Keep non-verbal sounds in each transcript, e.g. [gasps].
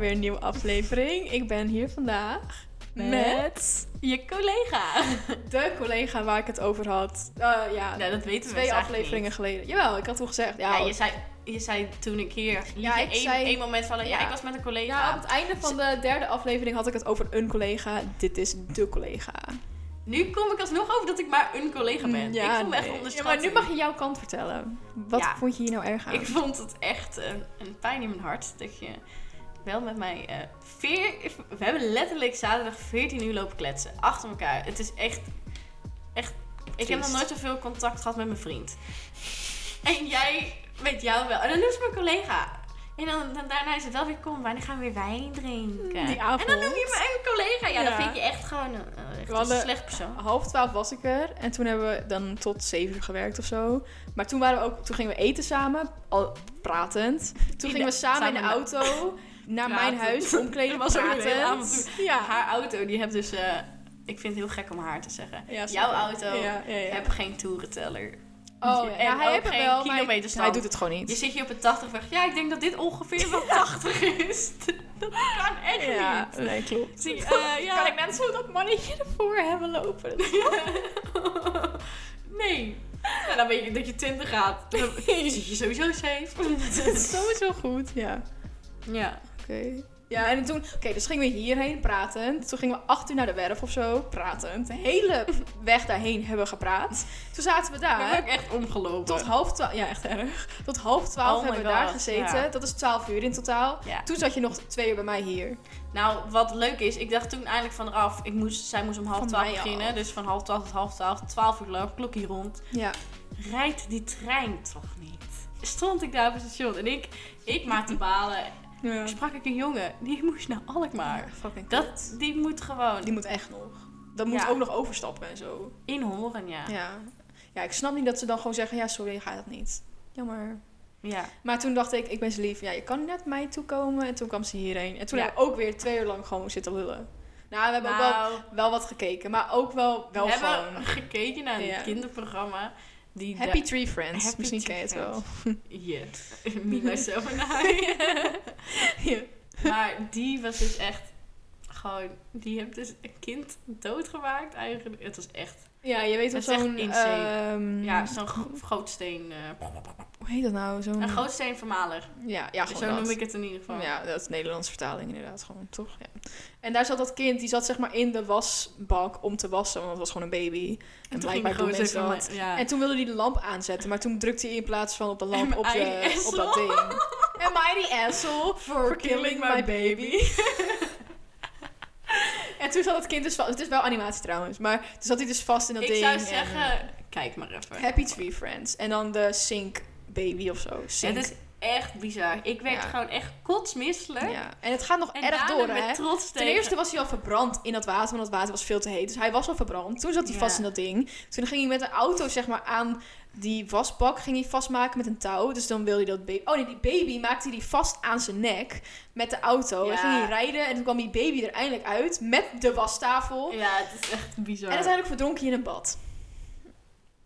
weer een nieuwe aflevering. Ik ben hier vandaag met, je collega. de collega waar ik het over had. Eh, ja, dat weten we twee dus afleveringen eigenlijk geleden. Jawel, ik had toen gezegd. Ja. Ja, je zei, je zei toen ik hier Ja, ik één, zei- één moment vallen. Ja, Ja. ik was met een collega. ja, op het einde van de derde aflevering had ik het over een collega. Dit is de collega. Nu kom ik alsnog over dat ik maar een collega ben. Mm, Ja, ik voel me echt onderschat. Ja, maar nu mag je jouw kant vertellen. Wat vond je hier nou erg aan? Ik vond het echt een, een pijn in mijn hart dat je wel met mij... veer, we hebben letterlijk zaterdag 14 uur lopen kletsen. Achter elkaar. Het is echt... echt ik heb nog nooit zoveel contact gehad met mijn vriend. En jij weet jou wel. En dan noemt ze mijn collega. En dan, dan daarna is het wel weer kom, wanneer gaan we weer wijn drinken? Die avond. En dan noem je me een collega. Ja, Ja. dan vind je echt gewoon een, eh, echt een slecht persoon. Half twaalf was ik er. En toen hebben we dan tot zeven uur gewerkt of zo. Maar toen, waren we ook, toen gingen we eten samen. Al pratend. Toen In gingen we samen, in de auto. [laughs] Naar mijn huis. Omkleden. Was pratend. toen. Ja. Haar auto, die heeft dus... eh, ik vind het heel gek om haar te zeggen. Ja, Jouw auto Ja, heb geen toerenteller. Oh, ja. hij heeft geen wel, hij doet het gewoon Je niet. zit hier op een 80 weg. Ja, ik denk dat dit ongeveer wel 80 is. [laughs] Dat kan echt Ja, niet. nee, klopt. Zie, [laughs] eh, ja. Kan ik net zo dat mannetje ervoor hebben lopen? [laughs] nee. Ja, dan weet je dat je 20 gaat. Dan zit je sowieso safe. Dat is sowieso goed, ja. ja. Oké. Ja, en toen, oké, dus gingen we hierheen pratend. Toen gingen we acht uur naar de werf of zo, pratend. De hele weg daarheen hebben we gepraat. Toen zaten we daar. ook echt omgelopen. Tot half twaalf, ja echt erg. Tot half twaalf Oh hebben we daar gezeten. ja. Dat is twaalf uur in totaal. Ja. Toen zat je nog twee uur bij mij hier. Nou, wat leuk is, ik dacht toen eindelijk van eraf. Ik moest, zij moest om half Van twaalf beginnen. af. Dus van half twaalf tot half twaalf, twaalf uur lang, klokje rond. Ja. Rijdt die trein toch niet? Stond ik daar op het station en ik, ik maar te balen. Ja. Sprak ik een jongen, die moest naar Alkmaar. fucking Dat, die moet gewoon Die moet echt nog. Dat moet Ja. ook nog overstappen en zo. in horen, ja. ja. Ja. Ja, ik snap niet dat ze dan gewoon zeggen, ja sorry, je gaat het niet. Jammer. Maar toen dacht ik, ik ben zo lief. Ja, je kan net mij toekomen. En toen kwam ze hierheen. En toen Ja. hebben we ook weer twee uur lang gewoon zitten lullen. Nou, we hebben ook wel, Nou, wel wat gekeken. Maar ook wel, wel we gewoon... hebben gekeken naar een Ja. kinderprogramma. Die Happy Tree Friends. Happy Misschien ken je het wel. [laughs] Yes. Me, myself and I. Ja. maar die was dus echt gewoon... Die heeft dus een kind doodgemaakt eigenlijk. Het was echt... Ja, je weet wel zo'n... ehm, Ja, zo'n gro- grootsteen... eh, Hoe heet dat nou? Zo'n... een grootsteen-vermaler. Ja, ja Zo gewoon noem dat. ik het in ieder geval. Ja, dat is Nederlandse vertaling inderdaad gewoon, toch? Ja. En daar zat dat kind, die zat zeg maar in de wasbak om te wassen, want het was gewoon een baby. En, blijkbaar doen mensen dat. Ja. En toen wilde hij de lamp aanzetten, maar toen drukte hij in plaats van op de lamp Am op, de, op dat ding. Am I the asshole for killing my baby? [laughs] en toen zat het kind dus vast. Het is wel animatie trouwens, maar toen zat hij dus vast in dat ik ding. zou en- zeggen, kijk maar even. Happy Tree Friends. En dan de Sink Baby of zo. Sink. Het is echt bizar. Ik werd Ja. gewoon echt kotsmisselijk. ja. En het gaat nog En erg door, hè? trots Ten eerste was hij al verbrand in dat water, want dat water was veel te heet. Dus hij was al verbrand. Toen zat hij Ja. vast in dat ding. Toen ging hij met een auto, zeg maar, aan die wasbak ging hij vastmaken met een touw. Dus dan wilde hij dat baby... Oh nee, die baby maakte hij vast aan zijn nek met de auto. Ja. En ging hij rijden en toen kwam die baby er eindelijk uit met de wastafel. Ja, het is echt bizar. En uiteindelijk verdronk hij in een bad.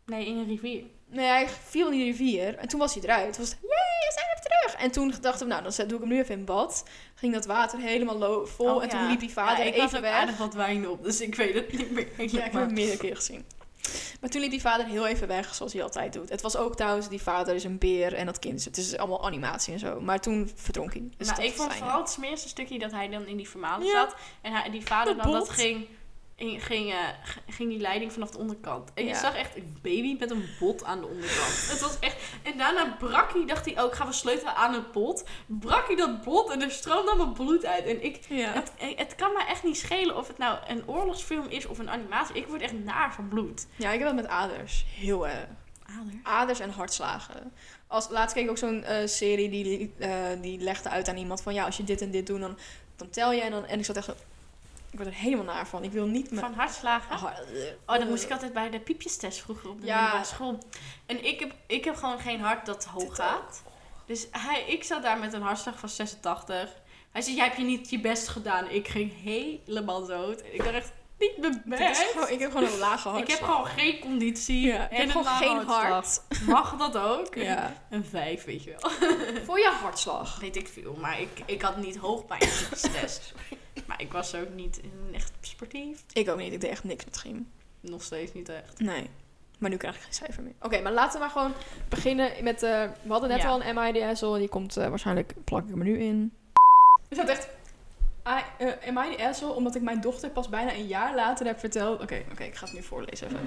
Nee, in een rivier. Nee, hij viel in die rivier. En toen was hij eruit. Toen was het, we zijn er terug. En toen dachten we, nou, dan doe ik hem nu even in bad. Ging dat water helemaal vol. Oh, en toen liep die vader ja, ik had even weg. aardig wat wijn op, dus ik weet het niet meer. Ja, ik heb Maar- hem meerdere keer gezien. Maar toen liep die vader heel even weg, zoals hij altijd doet. Het was ook trouwens, die vader is een beer en dat kind. is- Het is allemaal animatie en zo. Maar toen verdronk hij. Dus nou, ik vond fijn. vooral het smerigste stukje dat hij dan in die vermalen Ja. zat. En hij, die vader Dat dan dat ging, ging, ging, eh, ging die leiding vanaf de onderkant. En je Ja. zag echt een baby met een bot aan de onderkant. het was echt... En daarna brak hij, dacht hij ook, gaan we sleutelen aan het bot. Brak hij dat bot en er stroomde allemaal bloed uit. En ik... Ja. Het, het kan me echt niet schelen of het nou een oorlogsfilm is of een animatie. Ik word echt naar van bloed. ja, ik heb dat met aders. Heel erg. Ader. Aders en hartslagen. Als, laatst keek ik ook zo'n eh, serie die, eh, die legde uit aan iemand van... Ja, als je dit en dit doet, dan, dan tel je. En, dan, en ik zat echt zo... Ik word er helemaal naar van. Ik wil niet meer... Van hartslagen. Hart- Oh, dat moest ik altijd bij de piepjestest vroeger op de Ja. middelbare school. En ik heb, ik heb gewoon geen hart dat hoog gaat. Dus hij, ik zat daar met een hartslag van 86. Hij zei, jij hebt je niet je best gedaan. Ik ging helemaal dood. Ik dacht echt, Niet mijn is gewoon- ik heb gewoon een lage Ik hartslag. heb gewoon geen conditie. Ja, ik en heb gewoon geen hart. Mag dat ook? [laughs] Ja. Een vijf, weet je wel. [laughs] Voor je hartslag. Weet ik veel, maar ik, ik had niet hoogpijn getest. [laughs] maar ik was ook niet echt sportief. Ik ook niet. Ik deed echt niks met gym. Nog steeds niet echt. Nee. Maar nu krijg ik geen cijfer meer. Oké, maar laten we maar gewoon beginnen met... eh, we hadden net Ja. al een MIDSL. Die komt eh, waarschijnlijk... Plak ik hem er nu in. Er staat echt... I, eh, MIDSL, omdat ik mijn dochter pas bijna een jaar later heb verteld... Oké, oké, ik ga het nu voorlezen even.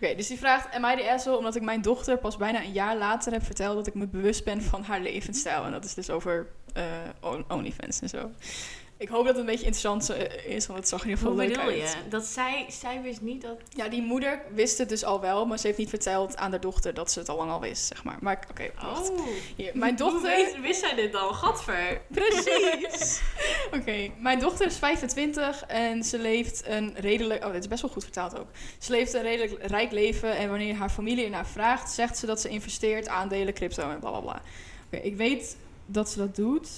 Oké, dus die vraagt... MIDSL, omdat ik mijn dochter pas bijna een jaar later heb verteld... dat ik me bewust ben van haar levensstijl. En dat is dus over On- OnlyFans en zo. Ik hoop dat het een beetje interessant eh, is, want het zag in ieder Hoe geval leuk bedoel uit. je? Dat zij, zij wist niet dat... Ja, die moeder wist het dus al wel, maar ze heeft niet verteld aan haar dochter dat ze het al lang al wist, zeg maar. Maar oké, wacht. Oh. Hier, mijn Hoe dochter... wist, wist zij dit al? Gadver. Precies! [laughs] Oké, mijn dochter is 25 en ze leeft een redelijk... Oh, dit is best wel goed vertaald ook. Ze leeft een redelijk rijk leven en wanneer haar familie ernaar vraagt, zegt ze dat ze investeert, aandelen, crypto en bla bla bla. Oké, ik weet dat ze dat doet.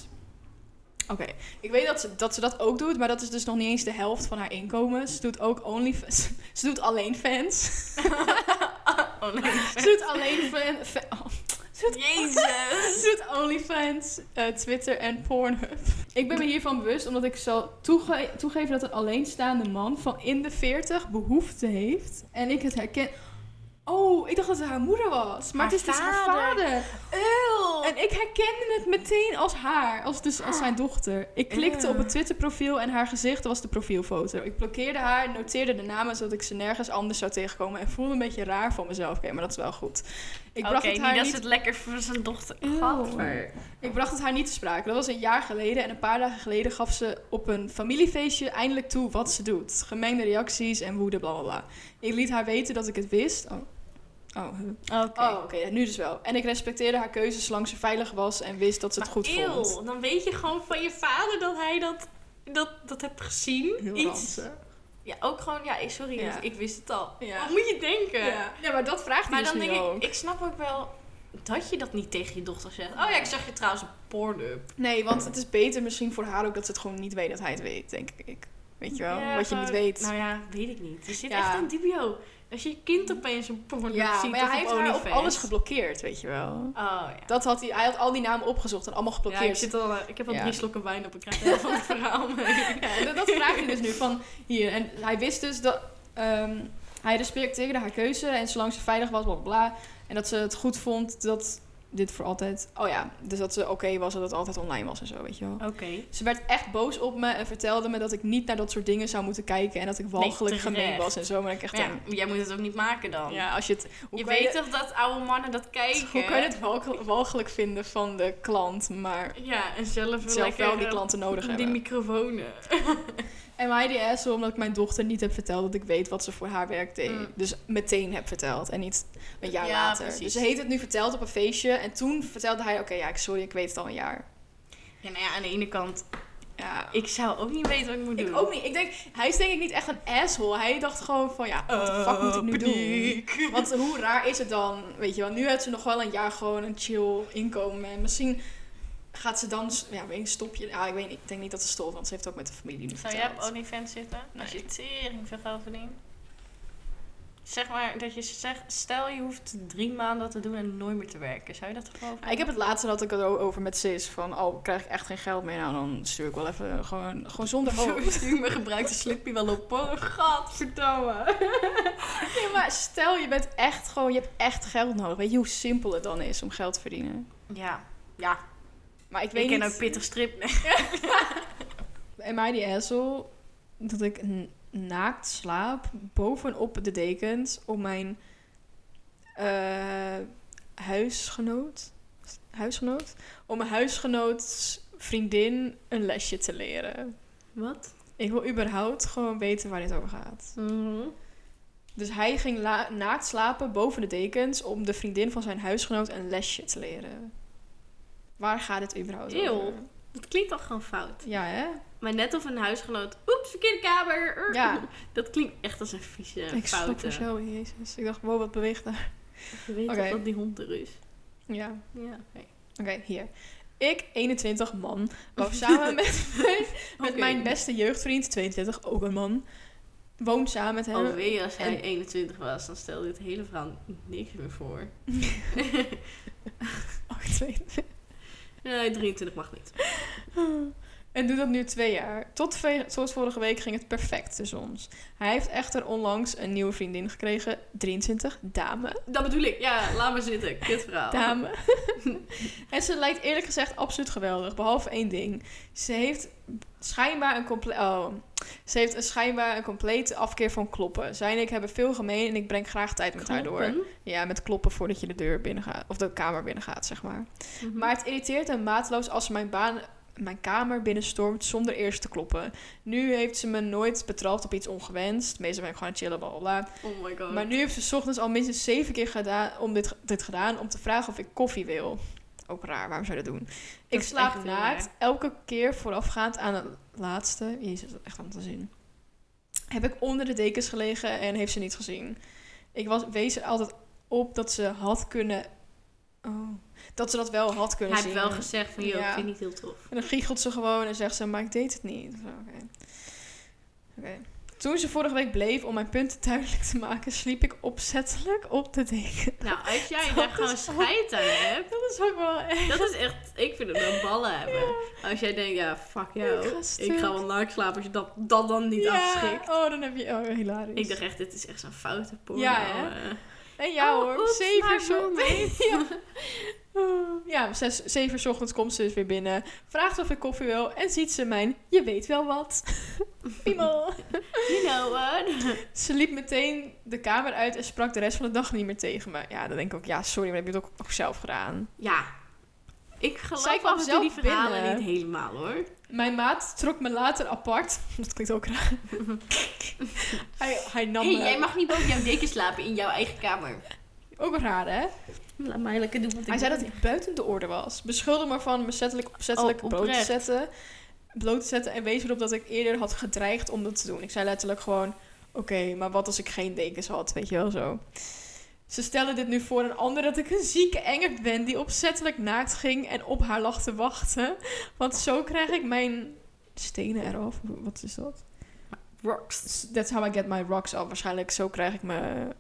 Oké, ik weet dat ze, dat ze dat ook doet, maar dat is dus nog niet eens de helft van haar inkomen. Ze doet ook OnlyFans. [laughs] Ze doet [laughs] alleen fans. Ze doet alleen fan, fa- oh. Ze doet- Jezus. [laughs] Ze doet OnlyFans, eh, Twitter en Pornhub. Ik ben me hiervan bewust omdat ik zal toege- toegeven dat een alleenstaande man van in de 40 behoefte heeft. En ik het herken. Oh, ik dacht dat het haar moeder was. Maar Haar het is dus haar vader. vader. Eeuw. En ik herkende het meteen als haar, als, dus als zijn dochter. Ik klikte op het Twitter-profiel en haar gezicht was de profielfoto. Ik blokkeerde haar, noteerde de namen zodat ik ze nergens anders zou tegenkomen. En voelde een beetje raar voor mezelf. Oké, maar dat is wel goed. Ik bracht het niet haar dat niet ze het lekker voor zijn dochter... Eeuw. Gadver. ik bracht het haar niet te sprake. Dat was een jaar geleden. En een paar dagen geleden gaf ze op een familiefeestje eindelijk toe wat ze doet. Gemengde reacties en woede, bla bla bla. Ik liet haar weten dat ik het wist. Oh, oh. Oké. oh nu dus wel. En ik respecteerde haar keuzes zolang ze veilig was en wist dat ze het Maar goed eeuw, vond. dan weet je gewoon van je vader dat hij dat, dat, dat hebt gezien. Heel Iets. ranzig. Ja, ook gewoon, ja, sorry, Ja. ik wist het al. Ja. Wat moet je denken? Ja. ja, maar dat vraagt Maar dus dan denk ook. ik, ik snap ook wel dat je dat niet tegen je dochter zegt. Oh ja, ik zag je trouwens op Pornhub. Nee, want het is beter misschien voor haar ook dat ze het gewoon niet weet dat hij het weet, denk ik. Weet je wel? Ja, wat je niet weet. Nou ja, weet ik niet. Er zit Ja. echt een dubio. Als je je kind opeens op Pornhub ja, ziet maar ja, hij heeft haar op OnlyFans. alles geblokkeerd, weet je wel. Oh ja. Dat had hij, hij had al die namen opgezocht en allemaal Ja, ik, geblokkeerd. zit al, eh, ik heb al drie slokken wijn op. Ik krijg van het verhaal mee. [laughs] Dat, dat vraagt hij dus nu van hier. En hij wist dus dat ehm, hij respecteerde haar keuze en zolang ze veilig was, bla bla. En dat ze het goed vond dat dit voor altijd. Oh ja, dus dat ze oké was dat het altijd online was en zo, weet je wel. Oké. Ze werd echt boos op me en vertelde me dat ik niet naar dat soort dingen zou moeten kijken en dat ik walgelijk gemeen was en zo. Maar ik echt Ja, jij moet het ook niet maken dan. ja, als je het. Hoe je weet toch dat oude mannen dat kijken? [laughs] Hoe kan je het walg- walgelijk vinden van de klant, maar Ja, en zelf, zelf wel die klanten nodig Die hebben? microfoons. [laughs] En mij die asshole omdat ik mijn dochter niet heb verteld dat ik weet wat ze voor haar werk deed. Mm. Dus meteen heb verteld en niet een jaar Ja, later. precies. Dus ze heeft het nu verteld op een feestje en toen vertelde hij, oké, ja, ik sorry, ik weet het al een jaar. Ja, nou ja, aan de ene kant, Ja. ik zou ook niet weten wat ik moet doen. Ik ook niet. Ik denk, hij is denk ik niet echt een asshole. Hij dacht gewoon van, ja, wat de fuck moet ik nu doen? Want hoe raar is het dan? Weet je wel, nu heeft ze nog wel een jaar gewoon een chill inkomen. En misschien gaat ze dan, ja, weet je, stop je. Ja, ik weet. Ik denk niet dat ze stopt, want ze heeft ook met de familie nu Zou jij op OnlyFans zitten? Als je tering veel geld verdient? Zeg maar dat je zegt, stel je hoeft drie maanden te doen en nooit meer te werken. Zou je dat geloven? Ik heb het laatste dat ik het over met Sis. Van, oh, krijg ik echt geen geld meer? Nou, dan stuur ik wel even gewoon, gewoon zonder hoofd. Stuur me gebruikte slipje wel op. Oh, gadverdamme. [laughs] Nee, maar stel je bent echt gewoon, je hebt echt geld nodig. Weet je hoe simpel het dan is om geld te verdienen? Ja, ja. Maar ik Ik weet ken niet... ook pittig strip. [laughs] [laughs] En mij die asshole, dat ik naakt slaap bovenop de dekens om mijn eh, huisgenoot, huisgenoot, om mijn huisgenoots vriendin een lesje te leren. Wat? Ik wil überhaupt gewoon weten waar dit over gaat. Dus hij ging naakt slapen boven de dekens om de vriendin van zijn huisgenoot een lesje te leren. Waar gaat het überhaupt Eeuw. over? Dat klinkt toch gewoon fout. Ja, hè? Maar net of een huisgenoot. Oeps, verkeerde kamer. Ja. [laughs] Dat klinkt echt als een vieze ik schrok fout. er zo jezus. Ik dacht, wow, wat beweegt daar? Je weet dat die hond er is. Ja, Ja, oké. oké, hier. Ik, 21 man, wou [laughs] samen met, met mijn beste jeugdvriend, 22, ook een man, woont samen met hem. Alweer als hij En- 21 was, dan stelde dit hele verhaal niks meer voor. [laughs] Oh, twee. Nee, 23 mag niet. [laughs] En doet dat nu twee jaar. Tot, tot vorige week ging het perfect tussen ons. Hij heeft echter onlangs een nieuwe vriendin gekregen. 23, dame. Dat bedoel ik. Ja, laat maar zitten. Kut verhaal. Dame. [laughs] [laughs] en ze lijkt eerlijk gezegd absoluut geweldig. Behalve één ding. Ze heeft schijnbaar een complete... Oh. Ze heeft een schijnbaar een complete afkeer van kloppen. Zij en ik hebben veel gemeen en ik breng graag tijd met haar door. Ja, met kloppen voordat je de deur binnen gaat. Of de kamer binnen gaat, zeg maar. Mhm. Maar het irriteert hem mateloos als ze mijn, baan, mijn kamer binnenstormt zonder eerst te kloppen. Nu heeft ze me nooit betrapt op iets ongewenst. Meestal ben ik gewoon aan het chillen, bla bla. Oh my god. Maar nu heeft ze 's ochtends al minstens zeven keer gedaan, om dit, dit gedaan om te vragen of ik koffie wil. Ook raar, waarom zou je dat doen? ik slaap naakt, elke keer voorafgaand aan het laatste. Jezus, dat echt aan te zien. Heb ik onder de dekens gelegen en heeft ze niet gezien. Ik was, wees er altijd op dat ze had kunnen... Oh, dat ze dat wel had kunnen Hij zien. heeft wel gezegd van, joh, Ja. ik vind het niet heel tof. En dan giechelt ze gewoon en zegt ze, maar ik deed het niet. Oké. Toen ze vorige week bleef om mijn punten duidelijk te maken, sliep ik opzettelijk op de deken. Nou, als jij [laughs] Dat daar gewoon scheid aan hebt, Dat is ook wel echt. dat is echt, ik vind het wel ballen hebben. Als jij denkt, ja, fuck jou, Ik ga ik stuk. ga wel naakt slapen als je dat, dat dan niet ja. afschikt. Oh, dan heb je... Oh, hilarisch. Ik dacht echt, dit is echt zo'n foute porno. Ja, hè? En ja Oh, hoor, oeps, zeven roommate. [laughs] ja. Ja, zes, zeven ochtends komt ze dus weer binnen. Vraagt of ik koffie wil en ziet ze mijn, je weet wel wat. [laughs] Piemel. You know what? Ze liep meteen de kamer uit en sprak de rest van de dag niet meer tegen me. Ja, dan denk ik ook, ja, sorry, maar heb je het ook, ook zelf gedaan. Ja. Ik geloof Zij kwam die zelf verhalen binnen. niet helemaal hoor. Mijn maat trok me later apart. [laughs] Dat klinkt ook raar. [laughs] hij, hij nam hey, me... jij mag niet boven jouw deken slapen in jouw eigen kamer. Ook raar, hè? Laat mij lekker doen wat ik Hij zei dat hij buiten de orde was. Beschuldigde me van bezettelijk, opzettelijk Oh, bloot te zetten. Bloot te zetten en wees erop dat ik eerder had gedreigd om dat te doen. Ik zei letterlijk gewoon... Oké, maar wat als ik geen dekens had? Weet je wel zo. Ze stellen dit nu voor een ander dat ik een zieke engert ben... die opzettelijk naakt ging en op haar lag te wachten. Want zo krijg ik mijn stenen eraf. Wat is dat? Rocks. That's how I get my rocks off. Waarschijnlijk zo krijg ik mijn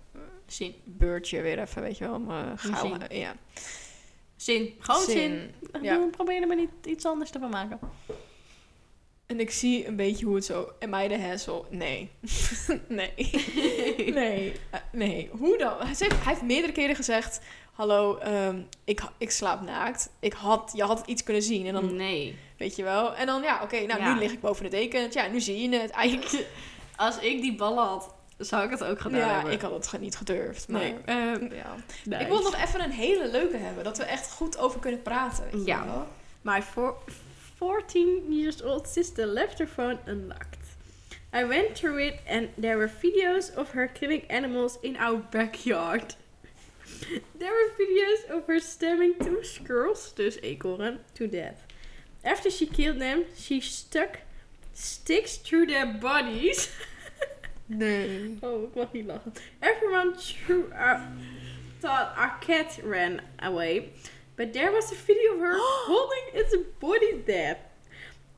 Zin. beurtje weer even, weet je wel. Mijn gauw, zin. ja. Zin. Gewoon zin. Ja. Ja. Probeer er maar niet iets anders te van maken. En ik zie een beetje hoe het zo... Am I the hassle? Nee. [laughs] nee. nee. Eh, nee. Hoe dan? Hij heeft, hij heeft meerdere keren gezegd... Hallo, ehm, ik, ik slaap naakt. Ik had, je had iets kunnen zien. En dan, Nee. weet je wel. En dan, ja, oké. nou, Ja. nu lig ik boven de dekens. Ja, nu zie je het. Eigenlijk, [laughs] Als ik die ballen had, zou ik het ook gedaan ja, hebben. ik had het niet gedurfd. Maar, Nee. eh, ja. nice. Ik wil nog even een hele leuke hebben. Dat we echt goed over kunnen praten. Weet je Ja. wel? My four, 14 years old sister left her phone unlocked. I went through it and there were videos of her killing animals in our backyard. [laughs] there were videos of her stabbing two squirrels, dus eekhoorn, to death. After she killed them, she stuck sticks through their bodies. [laughs] Nee. Oh, ik mag niet lachen. Everyone threw our, thought our cat ran away, but there was a video of her [gasps] holding its body dead.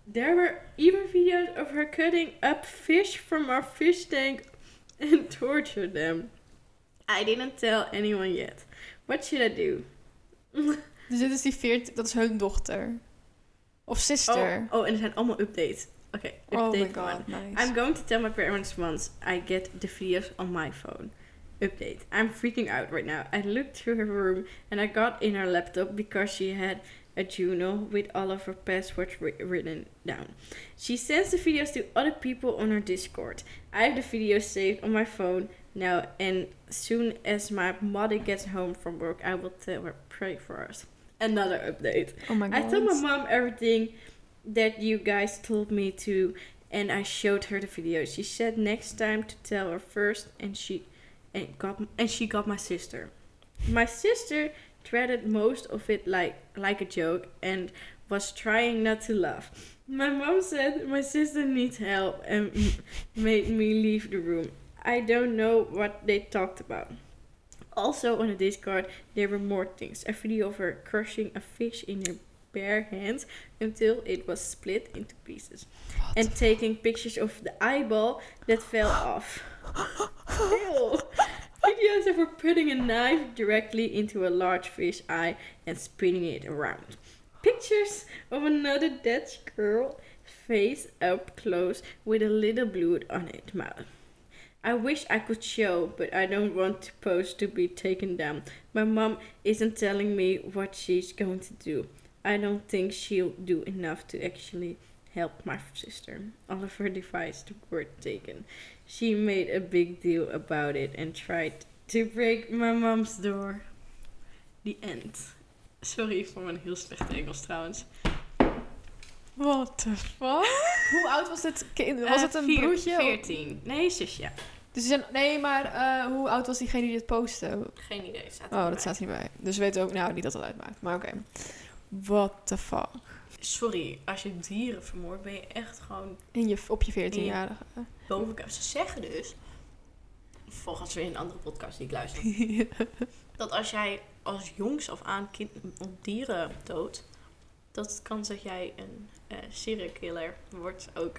There were even videos of her cutting up fish from our fish tank and [laughs] torture them. I didn't tell anyone yet. What should I do? Dus dit is die 14... Dat is hun dochter. Of sister. Oh, oh, en er zijn allemaal updates. Oké, Oh, update my one. god, nice. I'm going to tell my parents once I get the videos on my phone. Update. I'm freaking out right now. I looked through her room and I got in her laptop because she had a journal with all of her passwords wri- written down. She sends the videos to other people on her Discord. I have the videos saved on my phone now, and soon as my mother gets home from work, I will tell her pray for us. Another update. oh my god. I told my mom everything that you guys told me to, and I showed her the video. She said next time to tell her first, and she and got and she got my sister. My sister treated most of it like like a joke and was trying not to laugh. My mom said my sister needs help and made me leave the room. I don't know what they talked about. Also on the Discord, there were more things. A video of her crushing a fish in her bare hands until it was split into pieces. Wat? And taking pictures of the eyeball that fell off. [gasps] Ew. Videos of her putting a knife directly into a large fish eye and spinning it around. Pictures of another Dutch girl face up close with a little blood on its mouth. I wish I could show, but I don't want to post to be taken down. My mom isn't telling me what she's going to do. I don't think she'll do enough to actually help my sister. All of her devices were taken. She made a big deal about it and tried to break my mom's door. The end. Sorry voor mijn heel slechte Engels trouwens. What the fuck? Hoe oud was dit kind? Was Eh, het een vier- broertje? 14. Nee, zusje. Dus ze zijn, nee, maar eh, hoe oud was diegene die dit postte? Geen idee. Staat Oh, dat staat er niet bij. Dus we weten ook nou niet dat het uitmaakt. Maar oké. What the fuck? Sorry, als je dieren vermoordt, ben je echt gewoon In je, op je 14-jarige. boven. Ze zeggen dus, volgens weer een andere podcast die ik luister, [laughs] dat als jij als jongs af aan kind, dieren doodt, dat het kans dat jij een eh serial killer wordt ook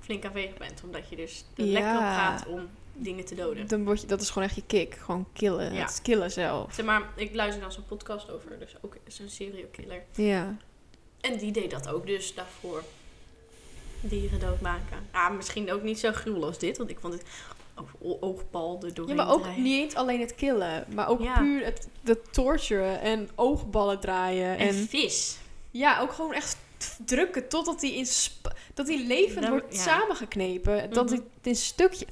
flink aanwezig bent. Omdat je dus er Ja. lekker op gaat om dingen te doden. Dan word je, dat is gewoon echt je kick. Gewoon killen. Ja. Het is killen zelf. Zeg maar, ik luister dan zo'n podcast over, dus ook een serial killer. Ja. En die deed dat ook dus daarvoor. Dieren doodmaken. Ah, misschien ook niet zo gruwel als dit, want ik vond het over o- oogbal er Ja, maar ook draaien. niet eens alleen het killen. Maar ook Ja. puur het de torturen en oogballen draaien. En, En, vis. ja, ook gewoon echt drukken totdat hij in dat hij levend wordt ja. samengeknepen. Dat Mhm. hij in stukje.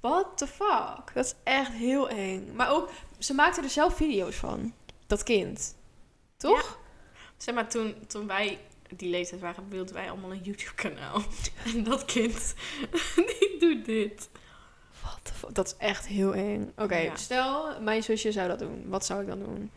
What the fuck? Dat is echt heel eng. Maar ook, ze maakte er zelf video's van. Dat kind. Toch? Zeg maar, toen, toen wij die leeftijd waren, wilden wij allemaal een YouTube-kanaal. [laughs] En dat kind, [laughs] die doet dit. Fuck? Dat is echt heel eng. Oké, Ja. stel mijn zusje zou dat doen. Wat zou ik dan doen?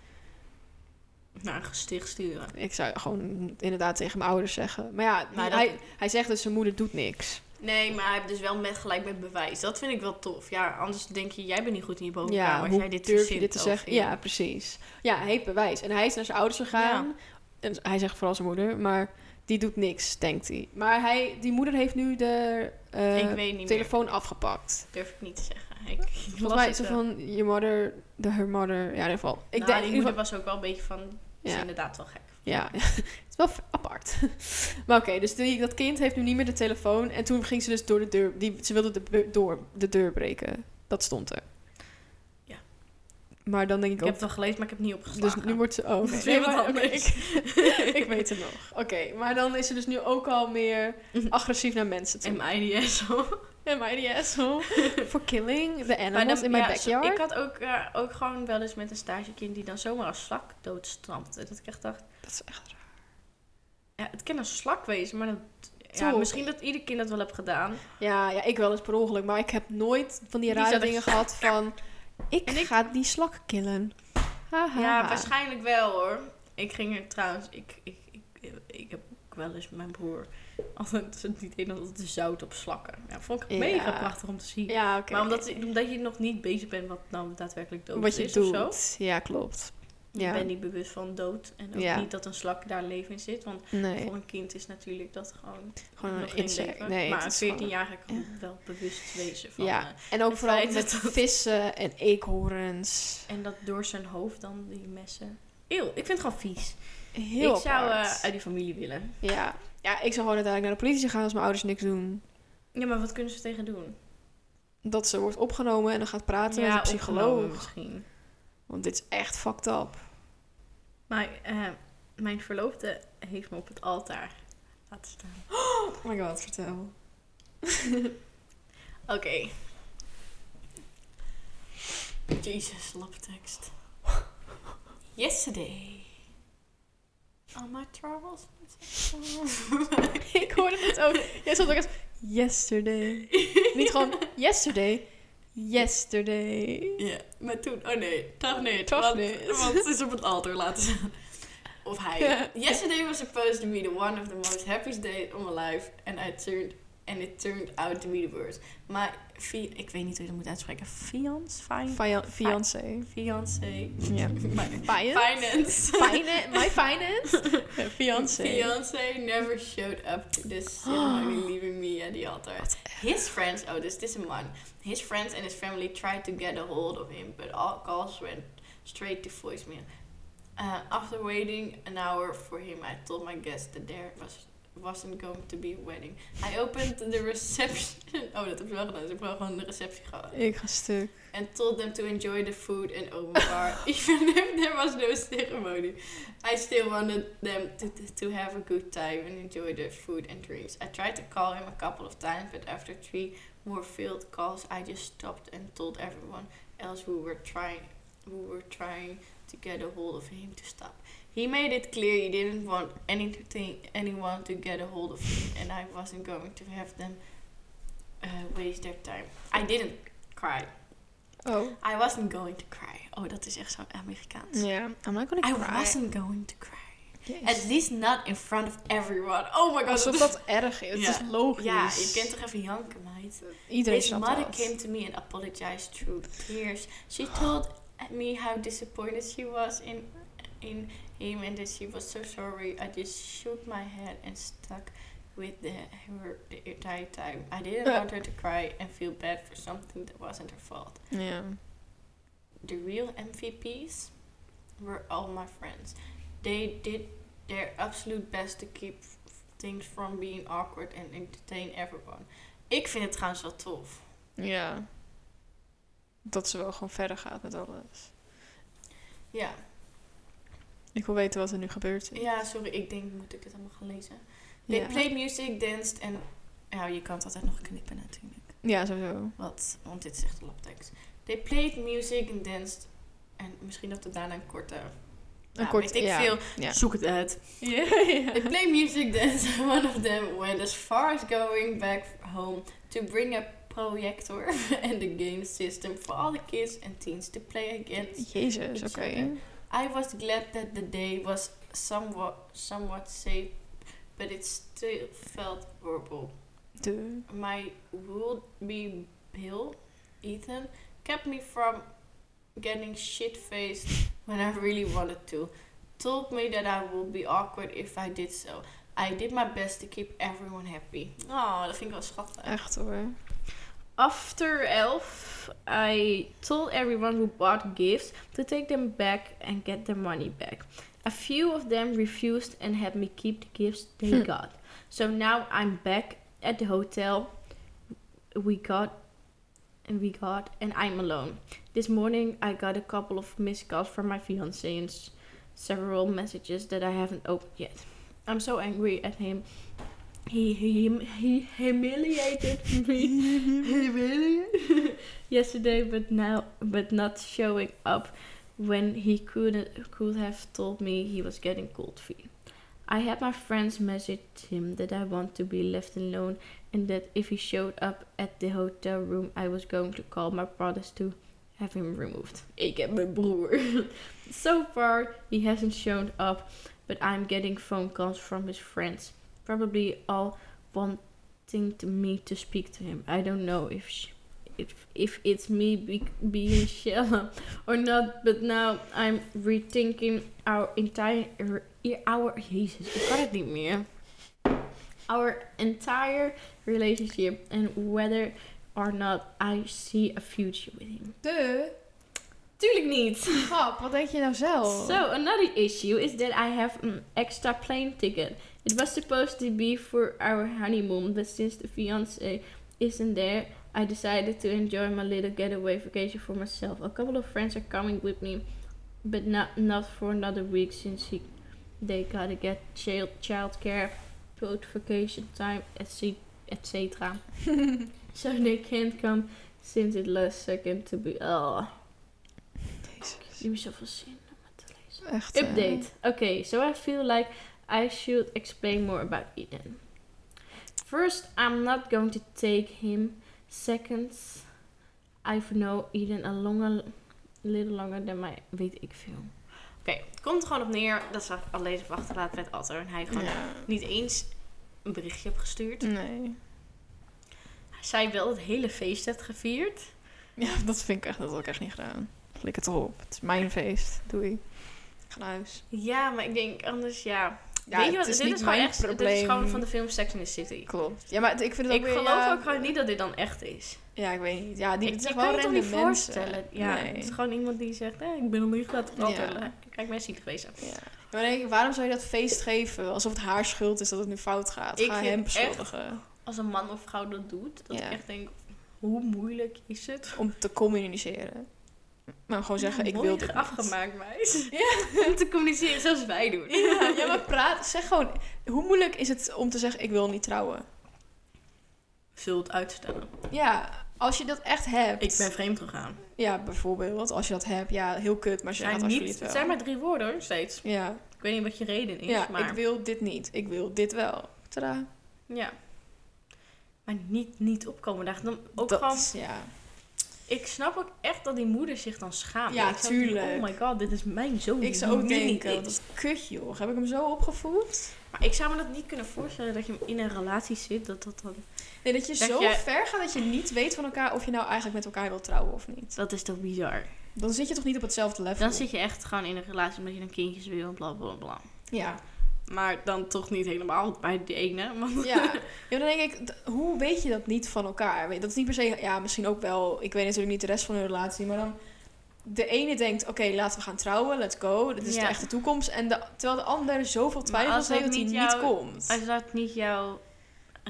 Naar een gesticht sturen. Ik zou gewoon inderdaad tegen mijn ouders zeggen. Maar ja, Maar hij, dat- hij zegt dat zijn moeder doet niks. Nee, maar hij heeft dus wel met, gelijk met bewijs. Dat vind ik wel tof. Ja, anders denk je, jij bent niet goed in je Ja, bovenkamer als hoe jij dit durf je dit te zeggen? Ja, precies. Ja, hij heeft bewijs. En hij is naar zijn ouders gegaan. En hij zegt vooral zijn moeder, maar die doet niks, denkt hij. Maar hij, die moeder heeft nu de eh, telefoon afgepakt. Durf ik niet te zeggen. Ik, ik Volgens mij is van je mother, de her mother. Ja, in ieder geval. Ik Nou, denk die moeder was ook wel een beetje van... Is Ja. inderdaad wel gek. Ja, [laughs] het is wel apart. [laughs] maar oké, dus die, dat kind heeft nu niet meer de telefoon. En toen ging ze dus door de deur. Die, ze wilde de, door de deur breken. Dat stond er. Maar dan denk ik Ik heb het wel gelezen, maar ik heb het niet opgeslagen. Dus nu wordt ze. Oh, maar- anders. ik, [laughs] ik weet het nog. Oké, maar dan is ze dus nu ook al meer agressief naar mensen toe. En IDS. Am I the [laughs] asshole? For killing the animals dan- in my ja, backyard? Ik had ook, eh, ook gewoon wel eens met een stagekind die dan zomaar als slak doodstampte. Dat ik echt dacht, Dat is echt raar. ja, het kan een slak wezen, maar dat, ja, Toch? misschien dat ieder kind dat wel heeft gedaan. Ja, ja, ik wel eens per ongeluk. Maar ik heb nooit van die rare dingen gehad [laughs] van... Ik, ga die slak killen. Haha. Ja, waarschijnlijk wel hoor. Ik ging er trouwens, ik, ik, ik, ik heb ook wel eens met mijn broer altijd het idee dat het zout op slakken. Ja, vond ik Ja. mega prachtig om te zien. Ja. Maar omdat, omdat je nog niet bezig bent wat nou daadwerkelijk dood Wat je is of zo. doet. Ja, klopt. Je Ja. bent niet bewust van dood. En ook Ja. niet dat een slak daar leven in zit. Want Nee, voor een kind is natuurlijk dat gewoon, gewoon een insect. Nee, maar een is gewoon- 14-jarige kan wel bewust wezen van... Ja, eh, en ook vooral met dat vissen en eekhoorns. en dat door zijn hoofd dan die messen... Eeuw, ik vind het gewoon vies. Heel ik zou eh, uit die familie willen. ja. ja, ik zou gewoon uiteindelijk naar de politie gaan als mijn ouders niks doen. Ja, maar wat kunnen ze tegen doen? Dat ze wordt opgenomen en dan gaat praten met een psycholoog. misschien. Want dit is echt fucked up. Maar eh, mijn verloofde heeft me op het altaar laten staan. Oh my god, vertel. [laughs] Oké. Jezus, laptekst. Yesterday. All my troubles. [laughs] ik hoorde het ook. Jij zat ook eens... Yesterday. [laughs] Niet gewoon yesterday. Yesterday. Ja, maar toen... Oh nee, toch niet. Toch want, niet. [laughs] Want ze is op het altaar laten staan. Of hij. Yesterday was supposed to be the one of the most happiest days of my life. And I turned And it turned out to be the worst. My, fi- ik weet niet hoe je dat moet uitspreken. Fiance? Fiancé. Fiancé? Ja. [laughs] My- Finance? Finance. My finance? Fiancé. Fiance never showed up to the [gasps] ceremony, leaving me at the altar. His friends, oh, this this is one. His friends and his family tried to get a hold of him, but all calls went straight to voicemail. Uh, after waiting an hour for him, I told my guests that there was wasn't going to be a wedding. I opened the reception. [laughs] Oh, dat heb ik wel gedaan. Dus ik heb gewoon de receptie gehad. Ik ga stuk. and told them to enjoy the food and open bar, [laughs] even if there was no ceremony. I still wanted them to, to have a good time and enjoy the food and drinks. I tried to call him a couple of times, but after three more failed calls, I just stopped and told everyone else who were trying who were trying to get a hold of him to stop. He made it clear he didn't want anything anyone to get a hold of him, and I wasn't going to have them uh, waste their time. I didn't cry. Oh. I wasn't going to cry. Oh, dat is echt zo Amerikaans. Ja, I'm not gonna I cry. wasn't going to cry. Yes. At least not in front of everyone. Oh my god. Alsof dat erg is. Het Ja. is logisch. Ja, je kent toch even janken, meid. Iedereen His mother dat. came to me and apologized through tears. She told me how disappointed she was in in him and that she was so sorry. I just shook my head and stuck with the, her the entire time. I didn't want her to [laughs] cry and feel bad for something that wasn't her fault. Ja. the real MVPs were all my friends. They did their absolute best to keep things from being awkward and entertain everyone. Ik vind het trouwens wel tof. Ja. Dat ze wel gewoon verder gaat met alles. Ja, Ik wil weten wat er nu gebeurt. ja sorry, ik denk, moet ik het allemaal gaan lezen? They Ja. played music, danced en... Ja, je kan het altijd nog knippen natuurlijk. Ja, sowieso. Wat, want dit is echt labtekst. They played music and danced. En misschien dat we daarna een korte... Een Ja, kort, weet ik ja. veel. Ja. Zoek het uit. [laughs] Ja, They play music dance. [laughs] One of them went as far as going back home to bring a projector [laughs] and the game system for all the kids and teens to play against. Jezus, oké. other. I was glad that the day was somewhat somewhat safe, but it still felt horrible. De. My would-be Bill, Ethan, kept me from getting shit-faced when I really wanted to. Told me that I would be awkward if I did so. I did my best to keep everyone happy. Oh, dat vind ik wel schattig. Echt hoor. After Elf, I told everyone who bought gifts to take them back and get their money back. A few of them refused and had me keep the gifts they Hm. got. So now I'm back at the hotel we got and we got and I'm alone. This morning I got a couple of missed calls from my fiance and several messages that I haven't opened yet. I'm so angry at him. He he he humiliated [laughs] me [laughs] yesterday, but now but not showing up when he couldn't could have told me he was getting cold feet. I had my friends message him that I want to be left alone and that if he showed up at the hotel room, I was going to call my brothers to have him removed. Ik heb mijn broer. so far, he hasn't shown up, but I'm getting phone calls from his friends, probably all wanting to me to speak to him. I don't know if sh- if if it's me be- being [laughs] shallow or not, but now I'm rethinking our entire our Jesus, ik kan het niet meer. Our entire relationship and whether or not I see a future with him. De. Tuurlijk niet. Grap, wat denk je nou zelf? So another issue is that I have an extra plane ticket. It was supposed to be for our honeymoon, but since the fiance isn't there, I decided to enjoy my little getaway vacation for myself. A couple of friends are coming with me, but not not for another week since he they gotta get child childcare, boat vacation time, etc. etc. [laughs] so they can't come since it last second to be. Oh, Jezus. die heb zoveel zin om het te lezen. Echt. eh, Update. Okay, so I feel like I should explain more about Eden. First, I'm not going to take him. Second, I've known Eden a longer, little longer than my weet ik veel. Oké, het komt er gewoon op neer dat ze alleen even achterlaten met Atter. En hij gewoon Ja. niet eens een berichtje heeft gestuurd. Nee. zij wel het hele feest heeft gevierd. Ja, dat vind ik echt, dat had ik echt niet gedaan. Flikker toch op. Het is mijn feest. Doei. Ik ga naar huis. Ja, maar ik denk anders, ja. Ja, Weet je wat, het is dit is gewoon mijn echt, dit is probleem. gewoon van de film Sex in the City. Klopt. Ja, maar ik vind het ook Ik weer, geloof ja, ook gewoon niet dat dit dan echt is. Ja, ik weet niet. Ja, die ik, het je zijn kan niet mensen. voorstellen. Ja, Nee. het is gewoon iemand die zegt, eh, ik ben een laat het wel Ja. Kijk, mensen niet geweest. Ja. Maar dan denk ik, waarom zou je dat feest geven? Alsof het haar schuld is dat het nu fout gaat. Ik Ga hem echt- beschuldigen. Als een man of vrouw dat doet, dat Ja. ik echt denk, hoe moeilijk is het? Om te communiceren. Maar gewoon zeggen, ik wil dit niet. afgemaakt, meis. [laughs] Om te communiceren zoals wij doen. Ja, ja, [laughs] maar praat, zeg gewoon, hoe moeilijk is het om te zeggen, ik wil niet trouwen? Zult uitstellen. Ja, als je dat echt hebt. Ik ben vreemd gegaan. Ja, bijvoorbeeld, als je dat hebt, ja, heel kut, maar Het zeg zijn, het niet, alsjeblieft het wel. zijn maar drie woorden hoor, steeds. Ja, Ik weet niet wat je reden is, ja maar... ik wil dit niet, ik wil dit wel. Tadaa. Ja. Maar niet, niet opkomen dagen. Dan ook dat gewoon... ja. Ik snap ook echt dat die moeder zich dan schaamt. Ja, ik zou denken, tuurlijk. oh my god, dit is mijn zoon. Ik zou ook denken, dat is kut joh. Heb ik hem zo opgevoed? Maar ik zou me dat niet kunnen voorstellen dat je in een relatie zit. Dat dat dan... Nee, dat je Dat zo je- ver gaat dat je niet weet van elkaar of je nou eigenlijk met elkaar wilt trouwen of niet. Dat is toch bizar. Dan zit je toch niet op hetzelfde level? Dan zit je echt gewoon in een relatie omdat je dan kindjes wil en bla bla bla. Ja. Maar dan toch niet helemaal bij de ene. Want... Ja. [laughs] ja, dan denk ik, hoe weet je dat niet van elkaar? Dat is niet per se, ja, misschien ook wel, ik weet natuurlijk niet de rest van hun relatie, maar dan de ene denkt, oké, laten we gaan trouwen, let's go, dit is Ja. de echte toekomst. En de, terwijl de ander zoveel twijfels dat heeft dat hij niet niet komt. Als dat niet jouw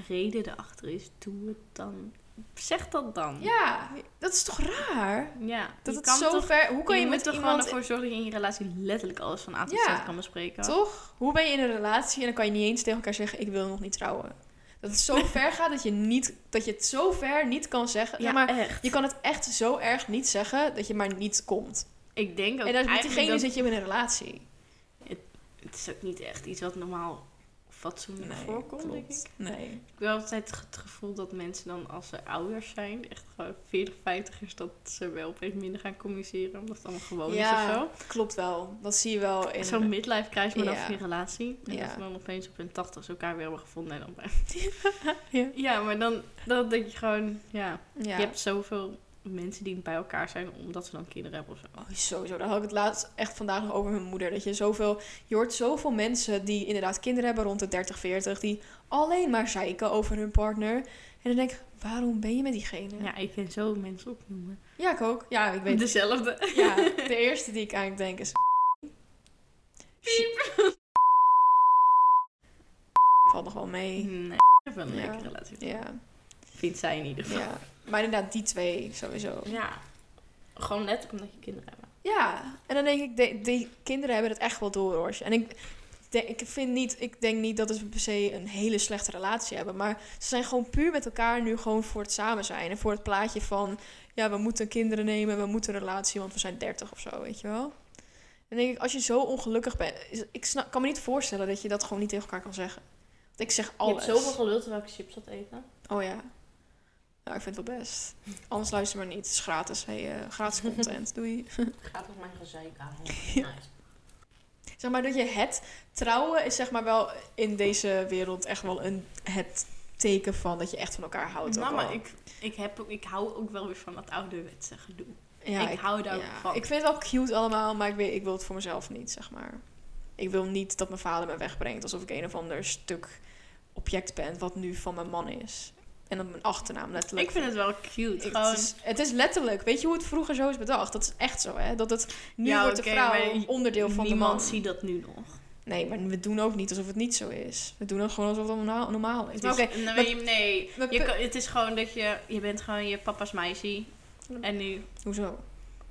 reden erachter is, doe het dan. Zeg dat dan. Ja, dat is toch raar? Ja, Dat het zo toch, ver, hoe kan je, je moet met iemand gewoon ervoor zorgen dat je in je relatie letterlijk alles van A tot Ja. Z kan bespreken. Toch? Hoe ben je in een relatie en dan kan je niet eens tegen elkaar zeggen: Ik wil nog niet trouwen. Dat het zo [laughs] ver gaat dat je, niet, dat je het zo ver niet kan zeggen. Ja, maar echt. je kan het echt zo erg niet zeggen dat je maar niet komt. Ik denk ook En dat, met diegene dat- zit je in een relatie. Het is ook niet echt iets wat normaal fatsoenlijk voorkomt, denk ik. Nee. Ik heb altijd het gevoel dat mensen dan als ze ouder zijn, echt gewoon 40, 50 is, dat ze wel opeens minder gaan communiceren. Omdat het allemaal gewoon is of Ja, zo. klopt wel. Dat zie je wel in. Zo'n midlife crisis, maar dan Ja. voor je relatie. En Ja. dat ze dan opeens op hun 80 elkaar weer hebben gevonden. En dan bij... [laughs] [laughs] Ja. ja, maar dan, dan denk je gewoon, ja, Ja. je hebt zoveel mensen die bij elkaar zijn omdat ze dan kinderen hebben of zo. Oh, sowieso. Daar had ik het laatst echt vandaag nog over met mijn moeder. Dat je zoveel... Je hoort zoveel mensen die inderdaad kinderen hebben rond de 30, 40... die alleen maar zeiken over hun partner. En dan denk ik, waarom ben je met diegene? Ja, ik kan zo mensen opnoemen. Ja, ik ook. Ja, ik weet Dezelfde. Ja, de eerste die ik eigenlijk denk is... Valt nog wel mee. Nee, ik heb wel een Ja. lekkere relatie. Ja, Vindt zij in ieder geval. ja. Maar inderdaad, die twee sowieso. Ja. Gewoon letterlijk omdat je kinderen hebt. Ja, en dan denk ik, de, die kinderen hebben het echt wel door, hoor. En ik, denk, ik vind niet, ik denk niet dat ze per se een hele slechte relatie hebben. Maar ze zijn gewoon puur met elkaar nu gewoon voor het samen zijn. En voor het plaatje van, ja, we moeten kinderen nemen, we moeten een relatie, want we zijn 30 of zo, weet je wel. Dan denk ik, als je zo ongelukkig bent, ik snap, kan me niet voorstellen dat je dat gewoon niet tegen elkaar kan zeggen. Want ik zeg alles. Je hebt zoveel gelul terwijl ik chips zat eten. Oh ja. Nou, ik vind het wel best. Anders luister maar niet. Het is gratis. Hey, eh, gratis content. Doei. Gaat op mijn gezeik aan. [laughs] Zeg maar dat je het trouwen is zeg maar wel in deze wereld echt wel een het teken van dat je echt van elkaar houdt. Nou, maar ik, ik, heb, ik hou ook wel weer van dat ouderwetse gedoe. ja, ik hou daar ja. van. Ik vind het wel cute allemaal, maar ik, weet, ik wil het voor mezelf niet, zeg maar. Ik wil niet dat mijn vader me wegbrengt alsof ik een of ander stuk object ben wat nu van mijn man is. En dan mijn achternaam letterlijk. Ik vind het wel cute. Ik- het, is, het is letterlijk. Weet je hoe het vroeger zo is bedacht? Dat is echt zo, hè? Dat het nu Ja, wordt de oké, vrouw onderdeel van de niemand man. ziet dat nu nog. Nee, maar we doen ook niet alsof het niet zo is. We doen het gewoon alsof het normaal, normaal is. Maar nee, maar- je- nee maar je pu- kan- het is gewoon dat je... Je bent gewoon je papa's meisje. En nu hoezo?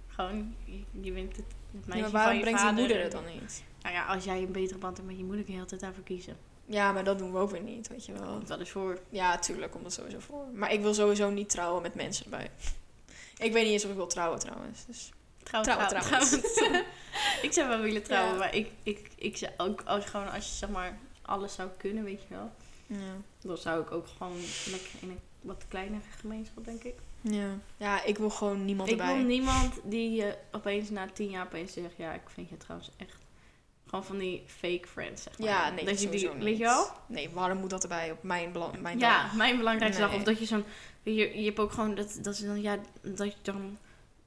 gewoon... Je, je bent het, het Ja, meisje maar waarom van je brengt je moeder het dan niet? Nou ja, als jij een betere band hebt met je moeder... kun je altijd daarvoor kiezen. Ja, maar dat doen we ook weer niet, weet je wel. Komt wel eens voor. Ja, tuurlijk komt dat sowieso voor. Maar ik wil sowieso niet trouwen met mensen erbij. Ik weet niet eens of ik wil trouwen trouwens. Dus. Trouwen, Trouwen, trouwen, [laughs] ik zou wel willen trouwen, Ja. maar ik, ik, ik zou ook... Als, gewoon als je zeg maar alles zou kunnen, weet je wel... Ja. Dan zou ik ook gewoon lekker in een wat kleinere gemeenschap, denk ik. Ja. ja, ik wil gewoon niemand Ik erbij. wil niemand die je opeens na tien jaar opeens zegt... Ja, ik vind je trouwens echt Gewoon van die fake friends, zeg maar. Ja, nee, dat je die, sowieso weet niet. je wel? Nee, waarom moet dat erbij op mijn, belang, mijn Ja, dag? mijn belangrijkste dag. Of dat je zo'n... Je, je hebt ook gewoon dat, dat dan... Ja, dat je dan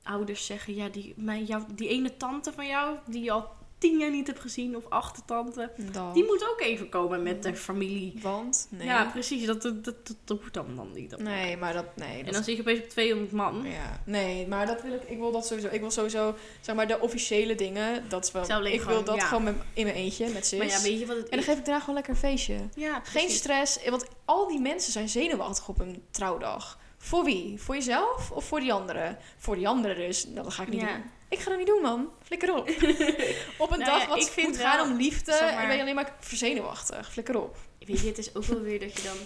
ouders zeggen... Ja, die, mijn, jou, die ene tante van jou... Die je al tien jaar niet hebt gezien. Of achtertante. Dan. Die moet ook even komen met de familie. Want? Nee. Ja, precies. Dat, dat, dat, dat, dat hoeft dan, dan niet. Nee, maar dat... Nee, En dat dan zie je opeens op 200 man. Ja, nee, maar dat wil ik. Ik wil dat sowieso. Ik wil sowieso, zeg maar, de officiële dingen. Dat is wel. Ik wil dat ja. gewoon met, in mijn eentje met zus. Maar ja, weet je wat het en dan is? geef ik daarna gewoon lekker een feestje. Ja, Geen stress, want al die mensen zijn zenuwachtig op een trouwdag. Voor wie? Voor jezelf of voor die anderen? Voor die anderen dus. Nou, dat ga ik niet Ja. doen. Ik ga dat niet doen, man. Flikker op. [laughs] op een Nou dag ja, wat ik vind moet wel, gaan om liefde, zeg maar- en ben je alleen maar verzenuwachtig. Flikker op. Weet je, het is ook wel weer dat je dan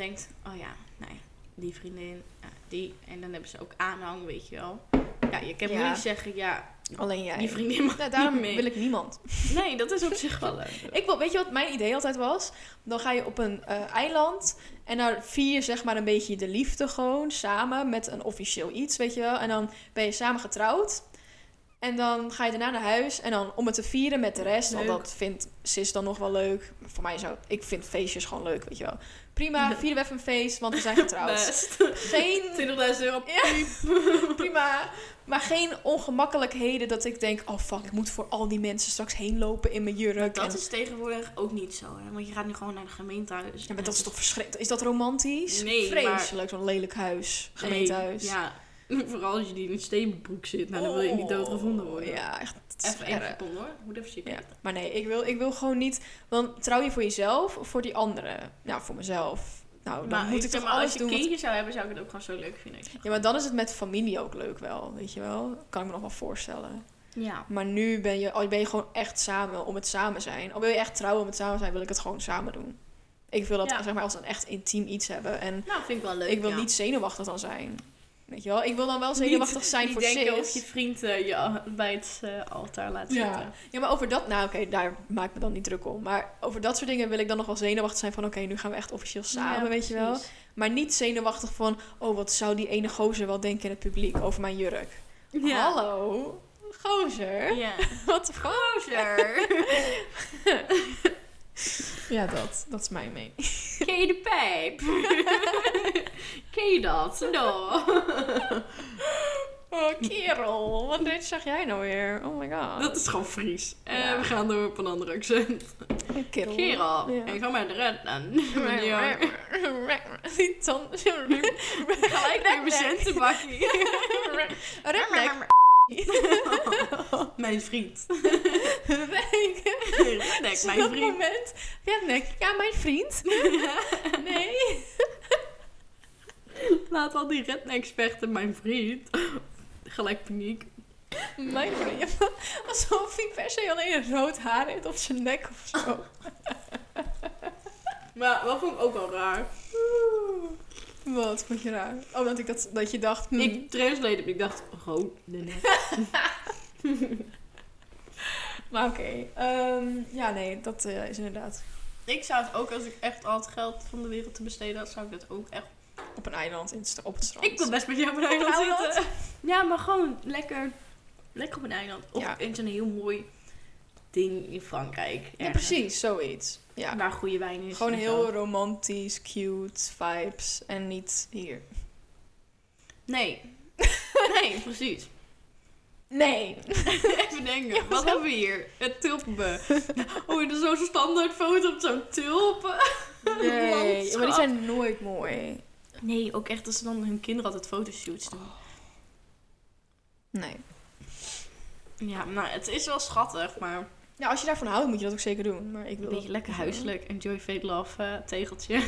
denkt... Oh ja, nee, die vriendin, ja, die. En dan hebben ze ook aanhang, weet je wel. Ja, je kan Ja. niet zeggen... Ja, Alleen jij. die vriendin mag Nou, daarom niet mee. wil ik niemand. [laughs] Nee, dat is op zich wel leuk. Ik wil, weet je wat mijn idee altijd was? Dan ga je op een eh, eiland en dan vier je zeg maar een beetje de liefde gewoon samen met een officieel iets, weet je wel. En dan ben je samen getrouwd. En dan ga je daarna naar huis en dan om het te vieren met de rest. Want dat vindt sis dan nog wel leuk. Voor mij zou ik vind feestjes gewoon leuk, weet je wel. Prima, vieren we even een feest, want we zijn getrouwd. [laughs] Best. Geen 20.000 euro. ja, [laughs] prima. Maar geen ongemakkelijkheden dat ik denk... oh fuck, ik moet voor al die mensen straks heen lopen in mijn jurk. Dat en, is tegenwoordig ook niet zo, hè? Want je gaat nu gewoon naar de gemeentehuis. ja, maar dat is toch verschrikkelijk. Is dat romantisch? Nee, maar- Vreselijk, zo'n lelijk huis. Nee, Gemeentehuis. Ja, [laughs] vooral als je die in een steenbroek zit. Nou, dan wil je niet doodgevonden worden. Oh, Ja, echt. Even één seconde hoor. Moet even zitten. Ja. Maar nee, ik wil, ik wil gewoon niet... Want trouw je voor jezelf of voor die anderen? Nou, voor mezelf. Nou, dan Maar moet ik toch maar, alles als je doen. wat- kindjes zou hebben, zou ik het ook gewoon zo leuk vinden. Ja, maar dan is het met familie ook leuk wel, weet je wel. Kan ik me nog wel voorstellen. Ja. Maar nu ben je, al ben je gewoon echt samen om het samen zijn. Al wil je echt trouwen om het samen zijn, wil ik het gewoon samen doen. Ik wil dat, Ja. zeg maar, als een echt intiem iets hebben. En Nou, vind ik wel leuk. ik wil ja. niet zenuwachtig dan zijn. Weet je wel? Ik wil dan wel zenuwachtig zijn niet voor denken of je vriend eh, je bij het eh, altaar laat Ja. zitten. Ja, maar over dat... Nou, oké, daar maak ik me dan niet druk om. Maar over dat soort dingen wil ik dan nog wel zenuwachtig zijn van... Oké, nu gaan we echt officieel samen, Ja, weet je wel. Maar niet zenuwachtig van... Oh, wat zou die ene gozer wel denken in het publiek over mijn jurk? Ja. Hallo? Gozer? Ja. [laughs] Wat de fuck? Gozer. [laughs] Ja, dat. Dat is mijn mening. Ken je de pijp? [laughs] Ken je dat? No. [laughs] Oh, kerel. Wat dit zeg jij nou weer? Oh my god. Dat is gewoon Fries. Eh, Ja. we gaan door op een ander accent. kerel. Kerel. Ja. Ik ga de red dan. Die tanden. [laughs] Gelijk naar je centenbakkie. [laughs] Redneck. Mijn vriend. Redneck. Mijn dat vriend. moment. Redneck. Ja, mijn vriend. Nee. Laat al die rednecks vechten, mijn vriend. Gelijk paniek. Mijn vriend. Ja, [laughs] Alsof hij per se alleen een rood haar heeft op zijn nek of zo. [laughs] Maar dat vond ik ook wel raar. Wat vond je raar? Oh, dat, ik dat, dat je dacht... hm, Ik translate. Ik dacht, gewoon de nek. [laughs] Maar oké. ehm, ja, nee, dat eh, is inderdaad Ik zou het ook, als ik echt al het geld van de wereld te besteden had, zou ik dat ook echt... op een eiland in het op het strand. Ik wil best met jou op een Op een eiland zitten. Ja, maar gewoon lekker, lekker op een eiland. Of Ja. in zo'n heel mooi ding in Frankrijk. Ja, precies, zoiets. Ja. Waar goede wijn is. Gewoon heel zo. romantisch, cute vibes en niet hier. Nee. [laughs] nee, precies. Nee. [laughs] Even denken. Ja, Wat zo. hebben we hier? Het tulpen. Oh, er is zo'n standaard foto op zo'n tulpen. Nee, [laughs] maar die zijn nooit mooi. Nee, ook echt dat ze dan hun kinderen altijd fotoshoots doen. Nee. Ja, nou, het is wel schattig, maar Ja, als je daarvan houdt, moet je dat ook zeker doen. Maar ik wil een beetje lekker huiselijk. Enjoy fate love eh, tegeltje.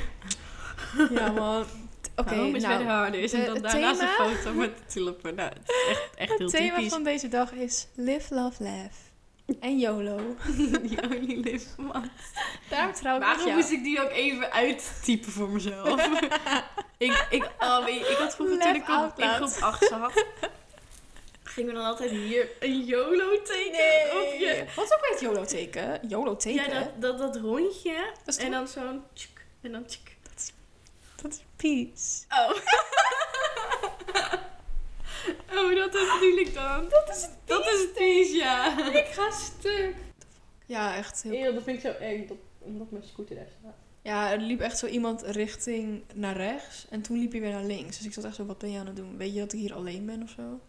Ja, man. [laughs] Oké, is nou, is. En dan daarnaast thema- een foto met de tulpen. Nou, het is echt, echt heel het thema typisch. van deze dag is live, love, laugh. En YOLO. You only live once. Daarom trouw ik Waarom moest ik die ook even uittypen voor mezelf? [laughs] ik, ik, oh, ik had vroeger toen ik op, in groep 8 zat, gingen we dan altijd hier een YOLO tekenen op je... Wat is ook weer het YOLO-teken? YOLO-teken? Ja, dat, dat, dat rondje. Dat is en dan zo'n en dan tjuk. Dat is peace. Oh. [laughs] oh, dat is ik dan. Dat is het Dat is het ja. Ik ga stuk. Ja, echt heel Eeuw, dat vind ik zo eng, dat, omdat mijn scooter daar staat. Ja, er liep echt zo iemand richting naar rechts. En toen liep hij weer naar links. Dus ik zat echt zo, wat ben je aan het doen? Weet je dat ik hier alleen ben of zo?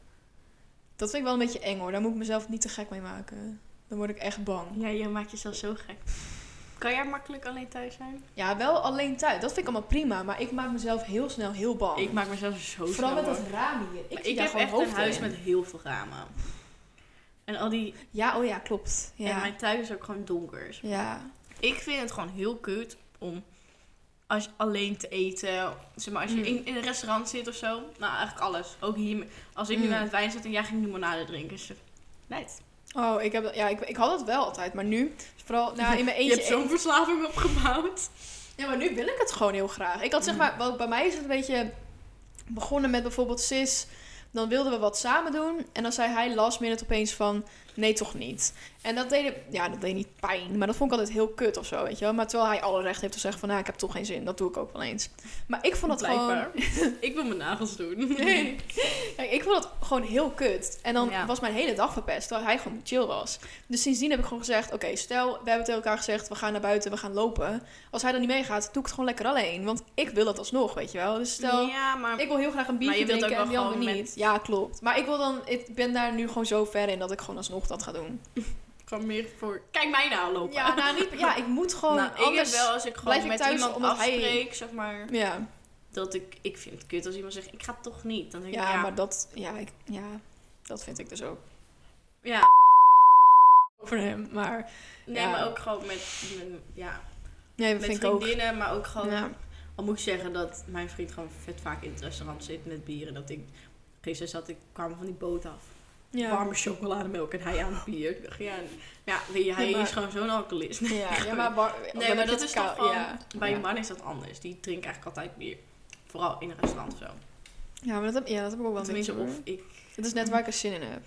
Dat vind ik wel een beetje eng hoor. Daar moet ik mezelf niet te gek mee maken. Dan word ik echt bang. Ja, je maakt jezelf zo gek. Kan jij makkelijk alleen thuis zijn? Ja, wel alleen thuis. Dat vind ik allemaal prima. Maar ik maak mezelf heel snel heel bang. Ik maak mezelf zo Vooral met dat raam hier. Ik, ik heb gewoon echt een huis in. met heel veel ramen. En al die... Ja, oh ja, klopt. En Ja. mijn tuin is ook gewoon donker. ja. Ik vind het gewoon heel kut om als je alleen te eten, zeg maar als je Mm. in, in een restaurant zit of zo, nou eigenlijk alles. Ook hier, als ik nu Mm. aan het wijn zit en jij ging limonade drinken, net. Oh, ik, heb, dat- ja, ik, ik had het wel altijd. Maar nu, vooral nou, in mijn eentje... je hebt zo'n verslaving opgebouwd. Ja, maar nu wil ik het gewoon heel graag. Ik had zeg Mm. maar, wel, bij mij is het een beetje begonnen met bijvoorbeeld Sis. Dan wilden we wat samen doen. En dan zei hij last minute opeens van, nee toch niet. En dat deed, ja, dat deed niet pijn. Maar dat vond ik altijd heel kut of zo, weet je wel. Maar terwijl hij alle recht heeft te zeggen van, nou, ik heb toch geen zin. Dat doe ik ook wel eens. Maar ik vond dat Blijkbaar. gewoon... [laughs] ik wil mijn nagels doen. [laughs] Nee. Kijk, ik vond het gewoon heel kut. En dan Ja. was mijn hele dag verpest, terwijl hij gewoon chill was. Dus sindsdien heb ik gewoon gezegd, oké, stel, we hebben tegen elkaar gezegd, we gaan naar buiten, we gaan lopen. Als hij dan niet meegaat, doe ik het gewoon lekker alleen. Want ik wil het alsnog, weet je wel. Dus stel, ja, maar ik wil heel graag een biertje je wilt drinken ook en die niet. met- Ja, klopt. Maar ik wil dan, ik ben daar nu gewoon zo ver in dat ik gewoon alsnog dat ga doen. gewoon meer voor... Kijk mij nou lopen. Ja, nou, niet, ja ik moet [laughs] gewoon nou, ik anders... heb wel als ik gewoon ik met thuis iemand hij- afspreek, zeg maar, Ja, dat ik... Ik vind het kut als iemand zegt, ik ga toch niet. Dan denk ik, ja, ja, maar dat, ja, ik, ja, dat vind ik dus ook. ja. Over hem, maar Nee, Ja. maar ook gewoon met, met ja, nee, dat met vind ik ook. vriendinnen, maar ook gewoon... Ja. Al moet ik zeggen dat mijn vriend gewoon vet vaak in het restaurant zit met bier. En dat ik... Gisteren zat ik, kwamen van die boot af. Ja. Warme chocolademelk en hij aan bier. Ik dacht, ja, ja weet je, hij Ja, maar- is gewoon zo'n alcoholist. Ja, ja [laughs] maar, Nee, dat is toch. Ja. Bij een man is dat anders. Die drinkt eigenlijk altijd bier. Vooral in een restaurant of zo. Ja, maar dat heb, ja, dat heb ik ook wel een Tenminste, beetje. of ik... Het is net waar ik er zin in heb.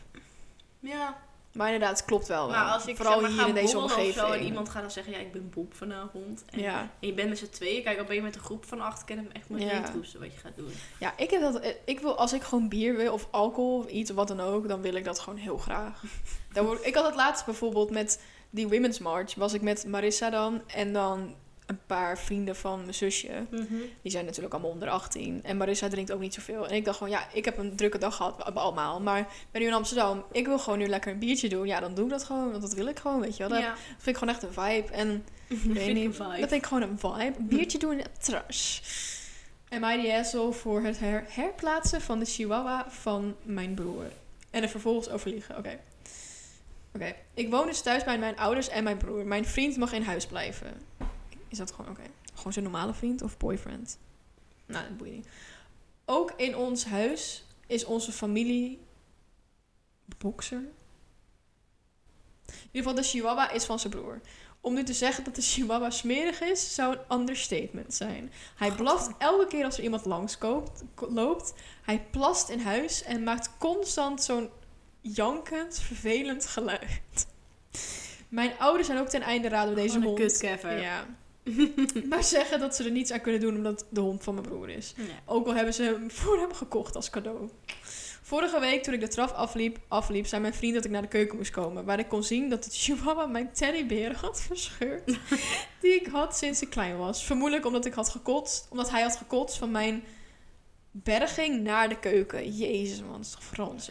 Ja, Maar inderdaad, het klopt wel. maar als ik Vooral zeg maar, hier in deze omgeving. zo en iemand gaat dan zeggen, ja, ik ben Bob vanavond. En, Ja. en je bent met z'n tweeën. Kijk, al ben je met een groep van acht, kan hem echt maar Ja. geen troesten wat je gaat doen. ja, ik heb dat. Ik wil als ik gewoon bier wil of alcohol of iets wat dan ook, dan wil ik dat gewoon heel graag. Dan word, ik had het laatst bijvoorbeeld met die Women's March. Was ik met Marissa dan en dan een paar vrienden van mijn zusje. Die zijn natuurlijk allemaal onder 18. En Marissa drinkt ook niet zoveel. En ik dacht gewoon, ja, ik heb een drukke dag gehad, we allemaal. Maar ik ben nu in Amsterdam. Ik wil gewoon nu lekker een biertje doen. Ja, dan doe ik dat gewoon. Want dat wil ik gewoon, weet je wel. Dat Ja, vind ik gewoon echt een vibe. En [laughs] ik weet niet, vibe. dat vind ik gewoon een vibe. Een biertje doen in het terras. En mij die asshole voor het her- herplaatsen van de chihuahua van mijn broer. En er vervolgens overliegen. Oké. Oké. Ik woon dus thuis bij mijn ouders en mijn broer. Mijn vriend mag in huis blijven. Is dat gewoon oké? Gewoon zijn normale vriend of boyfriend? Nou, dat boeit niet. Ook in ons huis is onze familie bokser. In ieder geval, de chihuahua is van zijn broer. Om nu te zeggen dat de chihuahua smerig is, zou een understatement zijn. Hij blaft elke keer als er iemand langs koopt- ko- loopt. Hij plast in huis en maakt constant zo'n jankend, vervelend geluid. Mijn ouders zijn ook ten einde raad met deze een hond. kutkever. Ja. [laughs] maar zeggen dat ze er niets aan kunnen doen omdat het de hond van mijn broer is. Ook al hebben ze hem [laughs] voor hem gekocht als cadeau. Vorige week toen ik de trap afliep, afliep, zei mijn vriend dat ik naar de keuken moest komen. Waar ik kon zien dat de [laughs] chihuahua mijn teddybeer had verscheurd. die ik had sinds ik klein was. Vermoedelijk omdat, ik had gekotst, omdat hij had gekotst van mijn berging naar de keuken. Jezus man, dat is toch Frans.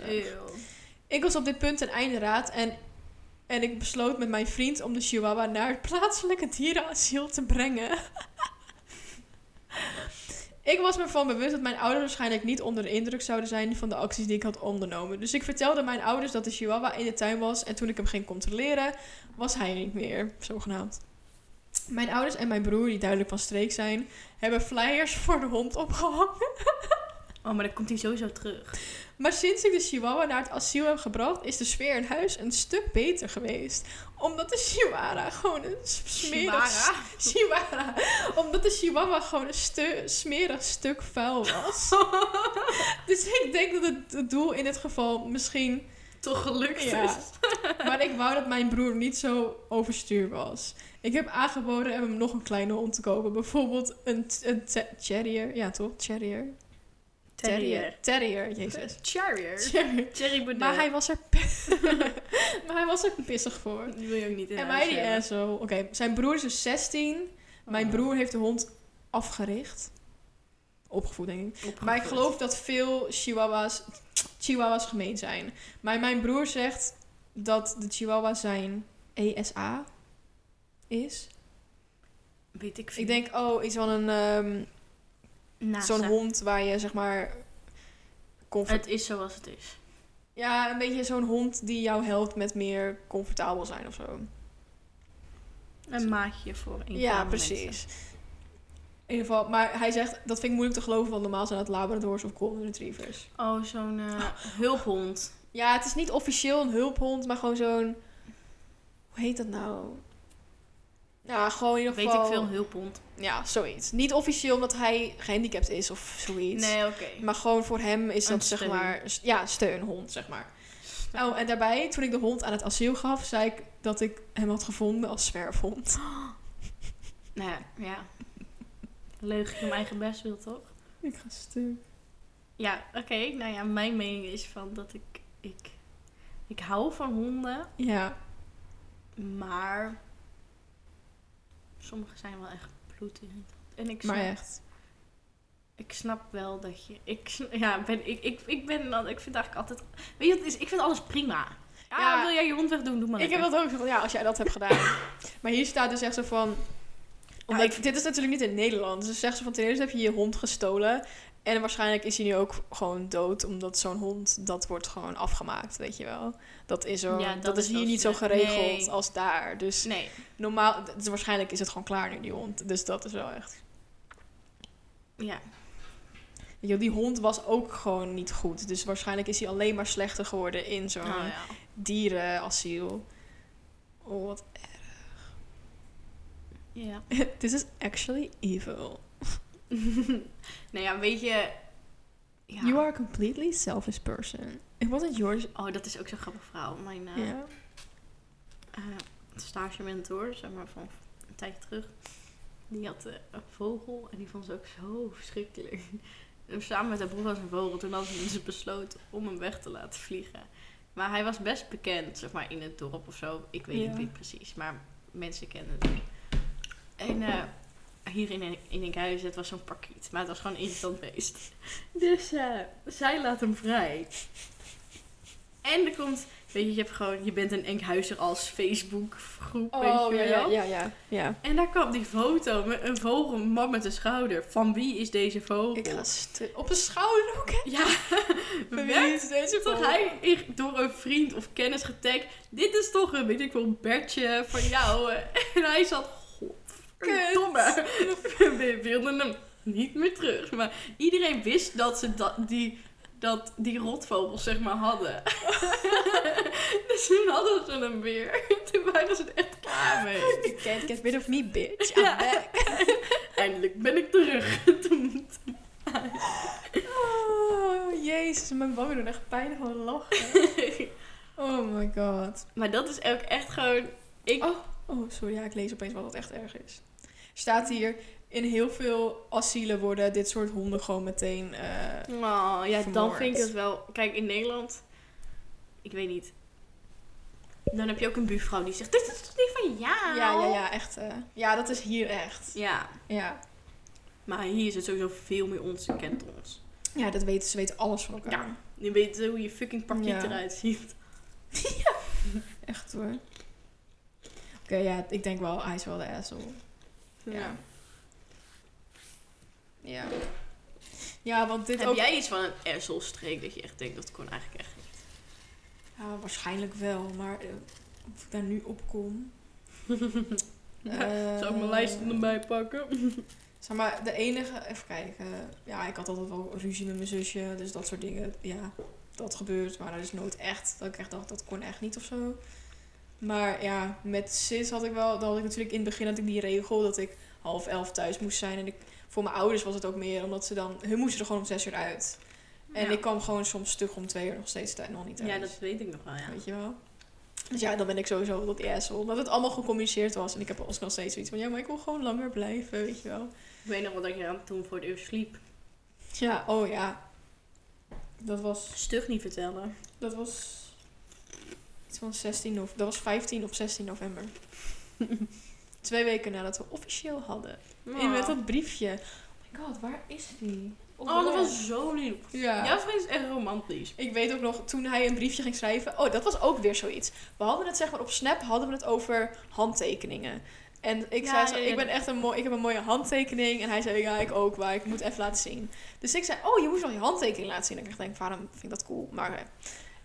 Ik was op dit punt een einde raad en, en ik besloot met mijn vriend om de chihuahua naar het plaatselijke dierenasiel te brengen. [laughs] ik was me ervan bewust dat mijn ouders waarschijnlijk niet onder de indruk zouden zijn van de acties die ik had ondernomen. Dus ik vertelde mijn ouders dat de chihuahua in de tuin was en toen ik hem ging controleren, was hij niet meer, zogenaamd. Mijn ouders en mijn broer, die duidelijk van streek zijn, hebben flyers voor de hond opgehangen. Oh, maar dan komt hij sowieso terug. Maar sinds ik de chihuahua naar het asiel heb gebracht, is de sfeer in huis een stuk beter geweest. Omdat de chihuahua gewoon een smerig... Chihuahua? Omdat de chihuahua gewoon een stu- smerig stuk vuil was. [laughs] dus ik denk dat het, het doel in dit geval misschien... Toch gelukt Ja. is. [laughs] Maar ik wou dat mijn broer niet zo overstuur was. Ik heb aangeboden hem nog een kleine hond te kopen. Bijvoorbeeld een, een terrier. Ja toch? Terrier. Terrier. Terrier, jezus. Terrier. Terrier. Cherry Baudet. Maar hij was er... [laughs] maar hij was er pissig voor. Die wil je ook niet in En mij die asshole. Oké, zijn broer is dus 16. Mijn Oh. broer heeft de hond afgericht. Opgevoed, denk ik. Opgevoed. Maar ik geloof dat veel chihuahuas, chihuahuas gemeen zijn. Maar mijn broer zegt dat de chihuahua zijn ESA is. Weet ik veel. Ik denk, oh, iets van een... ehm. Zo'n hond waar je, zeg maar... Comfort... Het is zoals het is. Ja, een beetje zo'n hond die jou helpt met meer comfortabel zijn of zo. Een maatje voor een Ja, precies. In ieder geval, maar hij zegt, dat vind ik moeilijk te geloven, want normaal zijn het Labradors of Golden Retrievers. Oh, zo'n eh, [laughs] hulphond. Ja, het is niet officieel een hulphond, maar gewoon zo'n... Hoe heet dat nou? Ja, gewoon in ieder Weet geval... ik veel, hulphond. Ja, zoiets. Niet officieel omdat hij gehandicapt is of zoiets. Nee, oké. Maar gewoon voor hem is dat zeg maar... Ja, steunhond, zeg maar. Oh, en daarbij, toen ik de hond aan het asiel gaf, zei ik dat ik hem had gevonden als zwerfhond. [gasps] Nou ja, ja. Leugje om eigen best wil, toch? Ik ga stuk. Ja, oké. Nou ja, mijn mening is van dat ik, ik... Ik hou van honden, Ja, maar... Sommige zijn wel echt bloedirritant. En ik maar snap, echt. ik snap wel dat je... Ik, ja, ben, ik, ik, ik ben dan... Ik vind eigenlijk altijd... Weet je wat is? Ik vind alles prima. Ja, Ja. wil jij je hond wegdoen? Doe maar Ik heb dat ook van, ja, als jij dat hebt gedaan. [laughs] maar hier staat dus echt zo van... Omdat, ik- Dit is natuurlijk niet in Nederland. Dus zegt ze van, ten eerste heb je je hond gestolen. En waarschijnlijk is hij nu ook gewoon dood. Omdat zo'n hond, dat wordt gewoon afgemaakt, weet je wel. Dat is, Ja, dat, dat is hier niet zo geregeld Nee. als daar. Dus Nee. normaal, dus waarschijnlijk is het gewoon klaar nu, die hond. Dus dat is wel echt... Ja. Weet je, die hond was ook gewoon niet goed. Dus waarschijnlijk is hij alleen maar slechter geworden in zo'n Oh, ja. dierenasiel. Oh, wat... Ja. [laughs] This is actually evil. [laughs] nou ja, weet je... Ja. You are a completely selfish person. It wasn't yours. Oh, dat is ook zo'n grappig verhaal. Mijn eh Ja. eh, stagementor, zeg maar van een tijdje terug, die had eh, een vogel en die vond ze ook zo verschrikkelijk. [laughs] En samen met haar broer was een vogel. Toen hadden ze besloten om hem weg te laten vliegen. Maar hij was best bekend, zeg maar, in het dorp of zo. Ik weet niet precies, maar mensen kenden hem. En eh, hier in, in Enkhuizen, het was zo'n parkiet. Maar het was gewoon een irritant beest. [laughs] Dus eh, zij laat hem vrij. En er komt, weet je, je, hebt gewoon, je bent een Enkhuizer als Facebook groep, weet Oh, je ja, wel. ja, ja, ja, ja. En daar kwam die foto met een vogel, een man met een schouder. Van wie is deze vogel? Ik op de schouder ook, hè? Ja, [laughs] Van wie werd is deze toch vogel? hij in- door een vriend of kennis getagd. Dit is toch een, weet ik wel, Bertje van jou. eh. [laughs] En hij zat, godverdomme. We [laughs] wilden hem niet meer terug. Maar iedereen wist dat ze dat, die, dat die rotvogels, zeg maar, hadden. [laughs] dus toen hadden ze hem weer. [laughs] Toen waren ze er echt klaar mee. You can't get rid of me, bitch. I'm Ja. back. Eindelijk ben ik terug. Toen- Oh, jezus. Mijn wangen doen echt pijn van lachen. Oh my god. maar dat is ook echt gewoon... Ik, Oh, oh, sorry. Ja, ik lees opeens wat dat echt erg is. Staat hier... In heel veel asielen worden dit soort honden gewoon meteen... eh, Oh, ja, dan vind ik het wel. Kijk, in Nederland, ik weet niet. Dan heb je ook een buurvrouw die zegt: Dit is toch niet van jou? ja, ja, ja, echt. eh, ja, dat is hier echt. Ja, Ja. maar hier is het sowieso veel meer ons. Ze kent ons. Ja, dat weten ze weten alles van elkaar. Ja. Je weet hoe je fucking parkiet Ja. eruit ziet. [laughs] Echt hoor. Oké, ja, ik denk wel, hij is wel de asshole. Ja. Ja. Ja, want dit Heb ook... jij iets van een asshole-streek dat je echt denkt dat kon eigenlijk echt niet? Ja, waarschijnlijk wel, maar eh, of ik daar nu op kom... [laughs] Ja, Eh, Zou ik mijn lijst erbij pakken? [laughs] Zeg maar, de enige... Even kijken. Ja, ik had altijd wel ruzie met mijn zusje, dus dat soort dingen. Ja, dat gebeurt, maar dat is nooit echt. Dat ik echt dacht, dat kon echt niet of zo. Maar ja, met Sis had ik wel... Dan had ik natuurlijk in het begin had ik die regel dat ik half elf thuis moest zijn. En ik, voor mijn ouders was het ook meer, omdat ze dan... Hun moesten er gewoon om zes uur uit. En Ja. ik kwam gewoon soms stug om twee uur nog steeds thuis, nog niet thuis. Ja, dat weet ik nog wel, ja. Weet je wel? Dus ja, dan ben ik sowieso dat asshole. Omdat het allemaal gecommuniceerd was. En ik heb alsnog steeds zoiets van... Ja, maar ik wil gewoon langer blijven, weet je wel. Ik weet nog wel dat je aan toen voor het eerst sliep. Ja, oh ja. Dat was, Stug niet vertellen. dat was iets van 16 of dat was 15 of 16 november. [laughs] Twee weken nadat we officieel hadden. En met dat briefje. Oh my god, waar is die? Oh, dat was zo lief. Ja. Jouw vriend is echt romantisch. Ik weet ook nog, toen hij een briefje ging schrijven... Oh, dat was ook weer zoiets. We hadden het zeg maar op Snap hadden we het over handtekeningen. En ik Ja, zei zo, ja, ja. ik ben echt een mooi, ik heb een mooie handtekening. En hij zei, ja, ik ook, maar ik moet even laten zien. Dus ik zei, oh, je moest nog je handtekening laten zien. En ik denk, waarom vind ik dat cool? Maar eh,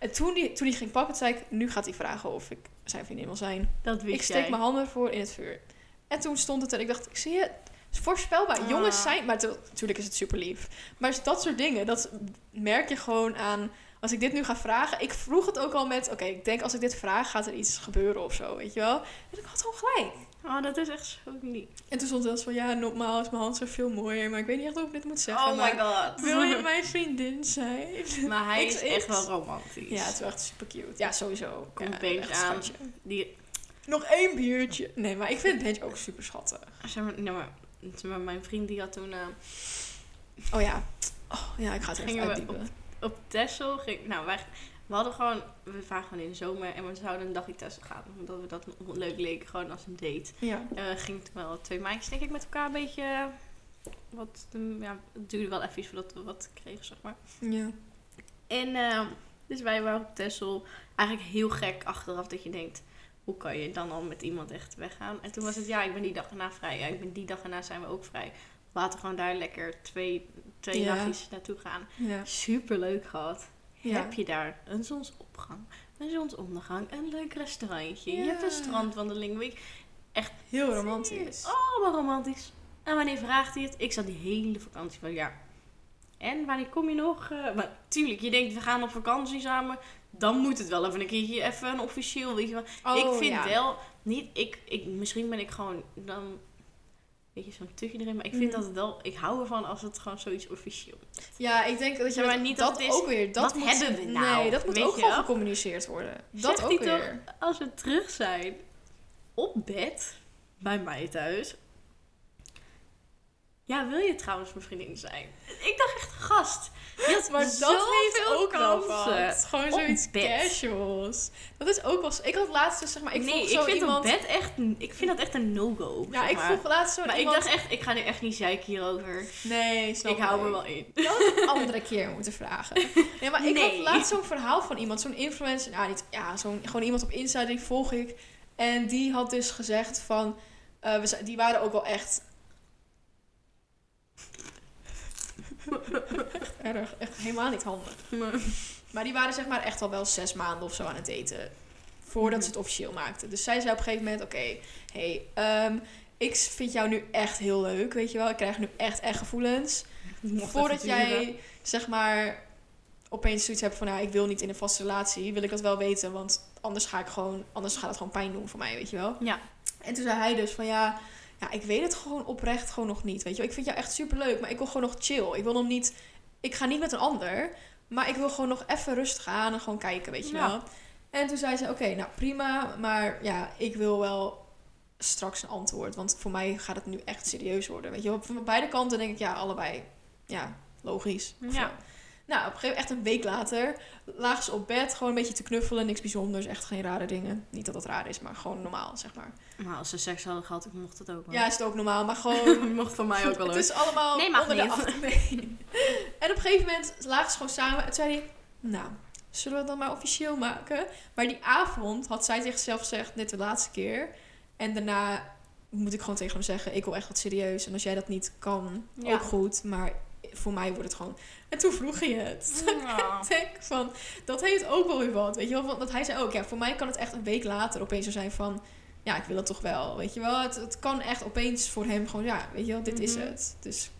en toen die, toen die ging pakken, zei ik, nu gaat hij vragen of ik zijn vriendin wil zijn. Dat wist ik steek jij. mijn handen voor in het vuur. En toen stond het en ik dacht, ik zie je, het is voorspelbaar. Ah. Jongens zijn, maar tu- natuurlijk is het super lief. Maar dat soort dingen, dat merk je gewoon aan. Als ik dit nu ga vragen, ik vroeg het ook al met, oké, ik denk als ik dit vraag, gaat er iets gebeuren of zo, weet je wel? En ik had gewoon gelijk. Oh, dat is echt zo lief. En toen stond het als van, ja, normaal is mijn hand zo veel mooier, maar ik weet niet echt hoe ik dit moet zeggen. Oh my god. Wil je mijn vriendin zijn? [laughs] Maar hij is echt wel romantisch. Ja, het is echt super cute. Ja, sowieso. Komt ja, een aan. schatje. Die, Nog één biertje. Nee, maar ik vind Benj ook super schattig. zeg maar, nee, maar, mijn vriend die had toen... eh, Oh ja. Oh, ja, ik ga het even uitdiepen. op Texel ging... Nou, wij, we hadden gewoon... We waren gewoon in de zomer en we zouden een dagje Texel gaan. Omdat we dat leuk leek, gewoon als een date. Ja. En we gingen toen wel twee maandjes denk ik met elkaar een beetje... eh, Wat, mm, ja, het duurde wel even voordat we wat kregen, zeg maar. Ja. En eh, dus wij waren op Texel. Eigenlijk heel gek achteraf dat je denkt... Hoe kan je dan al met iemand echt weggaan? En toen was het, ja, ik ben die dag erna vrij. Ja, ik ben die dag erna zijn we ook vrij. Laten we gewoon daar lekker twee, twee Ja. nachtjes naartoe gaan. Ja. Super leuk gehad. Ja. Heb je daar een zonsopgang, een zonsondergang, een leuk restaurantje. Ja. Je hebt een strandwandeling. weet je. Heel romantisch. Allemaal romantisch. En wanneer vraagt hij het? Ik zat die hele vakantie van ja. En wanneer kom je nog? Eh, maar tuurlijk, je denkt we gaan op vakantie samen. Dan moet het wel even een keertje even een officieel, weet je wel. ik vind Oh, ja. wel niet, ik, ik, misschien ben ik gewoon dan, weet je, zo'n tukje erin. Maar ik vind Mhm. dat het wel, ik hou ervan als het gewoon zoiets officieel Ja, ik denk dat je maar niet dat dat is, ook weer... Dat moet, hebben we nou? Nee, dat moet ook gewoon gecommuniceerd worden. Dat Zegt ook hij toch? weer. als we terug zijn op bed bij mij thuis. Ja, wil je trouwens mijn vriendin zijn? Ik dacht echt, gast. Je had Maar dat heeft ook wel kansen. wat. Gewoon zoiets bed. casuals. Dat is ook wel... Ik had laatst dus, zeg maar... Ik nee, ik zo vind iemand... bed echt, ik vind dat echt een no-go. Ja, zeg ik maar. vroeg laatst zo Maar iemand... ik dacht echt, ik ga nu echt niet zeiken hierover. Nee, snap ik hou me wel in. Je had een andere [laughs] keer moeten vragen. Nee, maar ik had laatst zo'n verhaal van iemand, zo'n influencer, nou niet, ja, zo'n, gewoon iemand op Insta, die volg ik. En die had dus gezegd van, eh, we, die waren ook wel echt... echt [laughs] erg, echt helemaal niet handig. Maar die waren zeg maar echt al wel zes maanden of zo aan het daten. Voordat Mhm. ze het officieel maakten. Dus zij zei op een gegeven moment, oké, hey, ehm, ik vind jou nu echt heel leuk, weet je wel. Ik krijg nu echt, echt gevoelens [laughs] voordat jij zeg maar opeens zoiets hebt van ja, ik wil niet in een vaste relatie, wil ik dat wel weten, want anders ga ik gewoon, anders gaat het gewoon pijn doen voor mij, weet je wel. Ja. En toen zei hij dus van ja, ja, ik weet het gewoon oprecht gewoon nog niet, weet je. Ik vind jou echt super leuk, maar ik wil gewoon nog chill. Ik wil nog niet, ik ga niet met een ander, maar ik wil gewoon nog even rustig aan en gewoon kijken, weet je Ja. wel. En toen zei ze oké, nou prima, maar ja, ik wil wel straks een antwoord, want voor mij gaat het nu echt serieus worden, weet je. Van beide kanten denk ik ja, allebei ja, logisch. Ja. zo. Nou, op een gegeven moment, echt een week later, lagen ze op bed, gewoon een beetje te knuffelen, niks bijzonders, echt geen rare dingen. Niet dat dat raar is, maar gewoon normaal, zeg maar. Maar als ze seks hadden gehad, ik mocht het ook wel. Ja, is het ook normaal, maar [laughs] gewoon... mocht van mij ook wel het is allemaal Nee, onder de niet. acht. [laughs] Nee. En op een gegeven moment lagen ze gewoon samen en zei hij, nou, zullen we het dan maar officieel maken? Maar die avond had zij zichzelf gezegd, dit de laatste keer. En daarna moet ik gewoon tegen hem zeggen, ik wil echt wat serieus. En als jij dat niet kan, Ja. ook goed, maar voor mij wordt het gewoon... En toen vroeg hij het. Ja. [laughs] Ik denk van, dat heeft ook wel weer wat, weet je wel. Want dat hij zei ook, ja, voor mij kan het echt een week later opeens zo zijn van... Ja, ik wil het toch wel, weet je wel. Het, het kan echt opeens voor hem gewoon, ja, weet je wel, dit is Mhm. het. Dus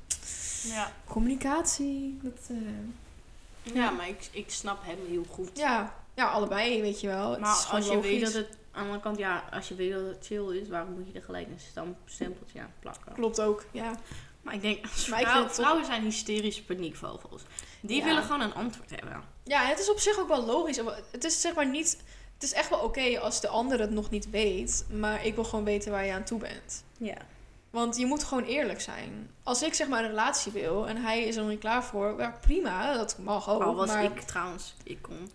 Ja. communicatie, dat... eh, ja, maar ik, ik snap hem heel goed. ja, ja, allebei, weet je wel. Het Maar gewoon als je weet dat het aan de andere kant, ja, als je weet dat het chill is, waarom moet je er gelijk een stempeltje aan plakken? Klopt ook, ja. Maar ik denk, [laughs] als vrouw- vrouwen zijn hysterische paniekvogels. Die Ja. willen gewoon een antwoord hebben. Ja, het is op zich ook wel logisch. Het is zeg maar niet... Het is echt wel oké als de ander het nog niet weet. Maar ik wil gewoon weten waar je aan toe bent. Ja. Want je moet gewoon eerlijk zijn. Als ik zeg maar een relatie wil en hij is er nog niet klaar voor, ja, prima, dat mag ook. Al was maar ik trouwens, ik kon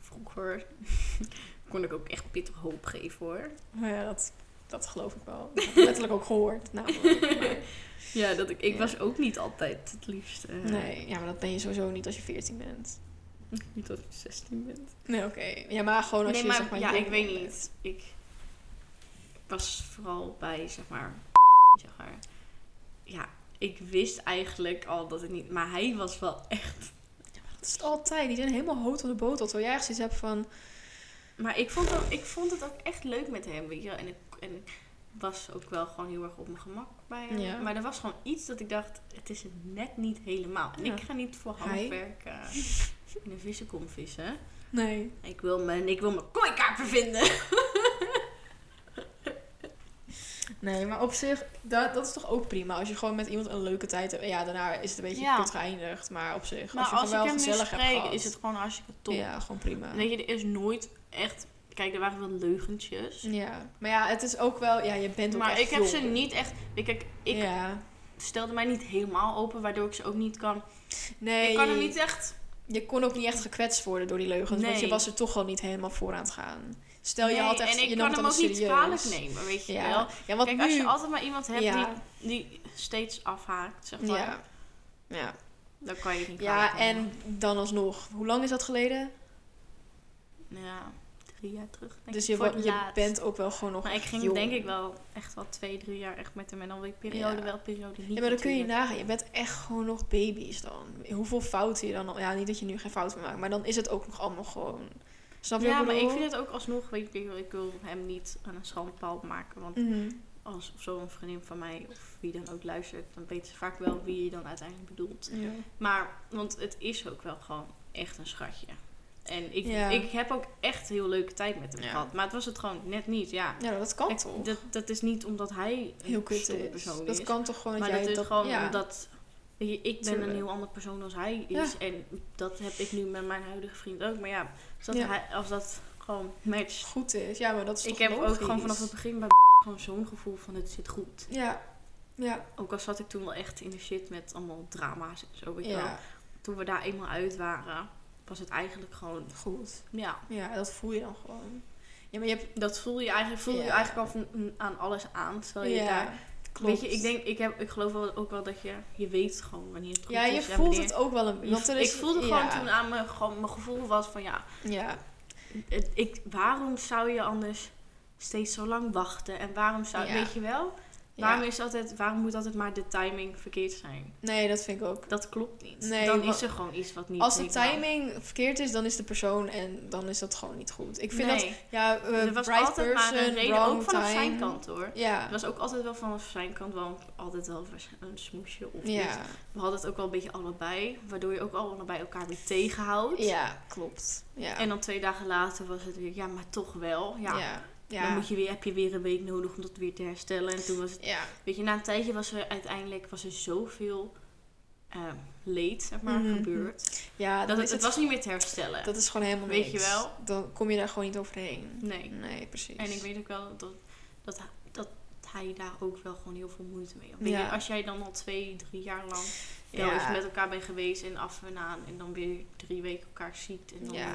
vroeger, [laughs] kon ik ook echt pittig hoop geven hoor. Ja, dat, dat geloof ik wel. Dat heb ik letterlijk ook gehoord. [laughs] namelijk. Maar, Ja, dat ik, ik Ja. was ook niet altijd het liefste. nee, ja, maar dat ben je sowieso niet als je 14 bent. [laughs] Niet als ik 16 ben. Nee, oké. Ja, maar gewoon als nee, je maar, zeg maar ja, ik weet bent. niet. Ik was vooral bij, zeg maar, [laughs] zeg maar, ja, ik wist eigenlijk al dat het niet, maar hij was wel echt. Dat is het altijd. Die zijn helemaal hoog op de boot. Terwijl jij echt zoiets hebt van... Maar ik vond, het, ik vond het ook echt leuk met hem, weet je wel. En ik, en was ook wel gewoon heel erg op mijn gemak bij hem. Ja. Maar er was gewoon iets dat ik dacht, het is het net niet helemaal. En Ja. ik ga niet voor Hij? handwerk eh, in een vissenkom vissen. Nee. Ik wil mijn, ik wil mijn kooikaart vinden. [laughs] Nee, maar op zich, dat, dat is toch ook prima. Als je gewoon met iemand een leuke tijd hebt. Ja, daarna is het een beetje Ja. kut geëindigd. Maar op zich, Maar als je als, gewoon ik wel hem gezellig hebt gehad. is het gewoon hartstikke top. Ja, gewoon prima. Weet je, er is nooit echt... Kijk, er waren wel leugentjes. Ja, maar ja, het is ook wel... Ja, je bent ook Maar echt ik heb ze niet echt... Kijk, ik Ja. stelde mij niet helemaal open, waardoor ik ze ook niet kan... Nee, Ik kan er niet echt... je kon ook niet echt gekwetst worden door die leugens. Want je was er toch al niet helemaal voor aan het gaan. Stel, je Nee, had echt... en ik je kan hem ook niet kwalijk nemen, weet je Ja, wel. ja want Kijk, nu... als je altijd maar iemand hebt Ja. die, die steeds afhaakt, zeg maar, ja. Ja. dan kan je het niet ja, en dan alsnog. Hoe lang is dat geleden? Ja, drie jaar terug. denk Dus je, voor wa- het je laatst. bent ook wel gewoon nog Maar ik ging jong. denk ik wel echt wel twee, drie jaar echt met hem. En dan weer periode Ja. wel, periode niet. Ja, maar dan kun je nagaan. Je bent echt gewoon nog baby's dan. Hoeveel fouten je dan al... Ja, niet dat je nu geen fouten maakt. Maar dan is het ook nog allemaal gewoon... Snap je Ja, maar ik vind het ook alsnog, weet je, ik wil hem niet aan een schandpaal maken. Want Mhm. als zo'n vriendin van mij, of wie dan ook luistert, dan weten ze vaak wel wie je dan uiteindelijk bedoelt. Ja. Maar, want het is ook wel gewoon echt een schatje. En ik, Ja. ik heb ook echt heel leuke tijd met hem Ja. gehad. Maar het was het gewoon net niet, ja. ja, dat kan Ik- toch? dat, dat is niet omdat hij een Heel kut is. persoon Dat is. kan toch gewoon dat maar jij dat is gewoon ja. omdat... je, ik ben Tuurlijk. een heel ander persoon als hij Ja. is. En dat heb ik nu met mijn huidige vriend ook. Maar ja, als dat, Ja. Hij, als dat gewoon matcht. goed is. Ja, maar dat is Ik toch heb ook gewoon vanaf het begin bij [laughs] gewoon zo'n gevoel van het zit goed. Ja. Ja. Ook al zat ik toen wel echt in de shit met allemaal drama's en zo. Weet je wel. Toen we daar eenmaal uit waren, was het eigenlijk gewoon... Goed. Ja, Ja, dat voel je dan gewoon. Ja, maar je hebt... dat voel je eigenlijk, voel je Ja. eigenlijk al van, aan alles aan. Terwijl je ja, daar... klopt. Weet je, ik, denk, ik, heb, ik geloof wel, ook wel dat je... Je weet gewoon wanneer het goed Ja, is. je en voelt wanneer- het ook wel een... Je- is, ik voelde ja. gewoon toen aan me, gewoon, mijn gevoel was van ja, Ja. het- ik, waarom zou je anders steeds zo lang wachten? En waarom zou, Ja. weet je wel? Waarom, is altijd, waarom moet altijd maar de timing verkeerd zijn? Nee, dat vind ik ook. Dat klopt niet. Nee, dan is er gewoon iets wat niet Als de timing verkeerd is, dan is de persoon en dan is dat gewoon niet goed. Ik vind nee, dat, ja, uh, er was right altijd maar een reden, ook vanaf time. zijn kant hoor. Ja, Er was ook altijd wel vanaf zijn kant wel altijd wel een smoesje of iets. ja, We hadden het ook wel een beetje allebei, waardoor je ook allebei elkaar weer tegenhoudt. ja, klopt. Ja, En dan twee dagen later was het weer, ja, maar toch wel. Ja, ja, ja, Dan moet je weer, heb je weer een week nodig om dat weer te herstellen. En toen was het, ja. weet je, na een tijdje was er uiteindelijk was er zoveel ehm leed, zeg maar, Mhm. gebeurd. ja Dat het, was niet meer te herstellen. dat is gewoon helemaal Weet je wel? Dan kom je daar gewoon niet overheen. nee. Nee, precies. En ik weet ook wel dat, dat, hij- daar ook wel gewoon heel veel moeite mee had. Ja. als jij dan al twee, drie jaar lang wel Ja. eens met elkaar bent geweest en af en aan en dan weer drie weken elkaar ziet en dan, ja,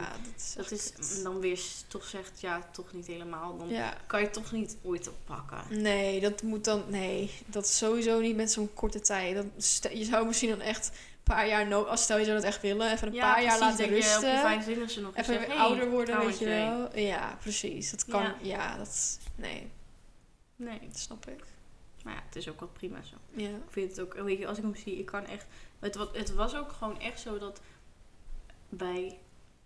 dat is, dat is dan weer toch zegt ja, toch niet helemaal. Dan Ja. kan je toch niet ooit oppakken. Nee, dat moet dan... Nee, dat is sowieso niet met zo'n korte tijd. Dat, je zou misschien dan echt een paar jaar... No als stel je zou dat echt willen. Even een Ja, paar jaar laten rusten. je 25 nog Even ouder worden, weet je wel. Ja, precies. Dat kan... Ja, Ja. dat... Nee, Nee, dat snap ik. maar ja, het is ook wel prima zo. Ja. Ik vind het ook, weet je, als ik hem zie, ik kan echt... Het, het was ook gewoon echt zo dat wij,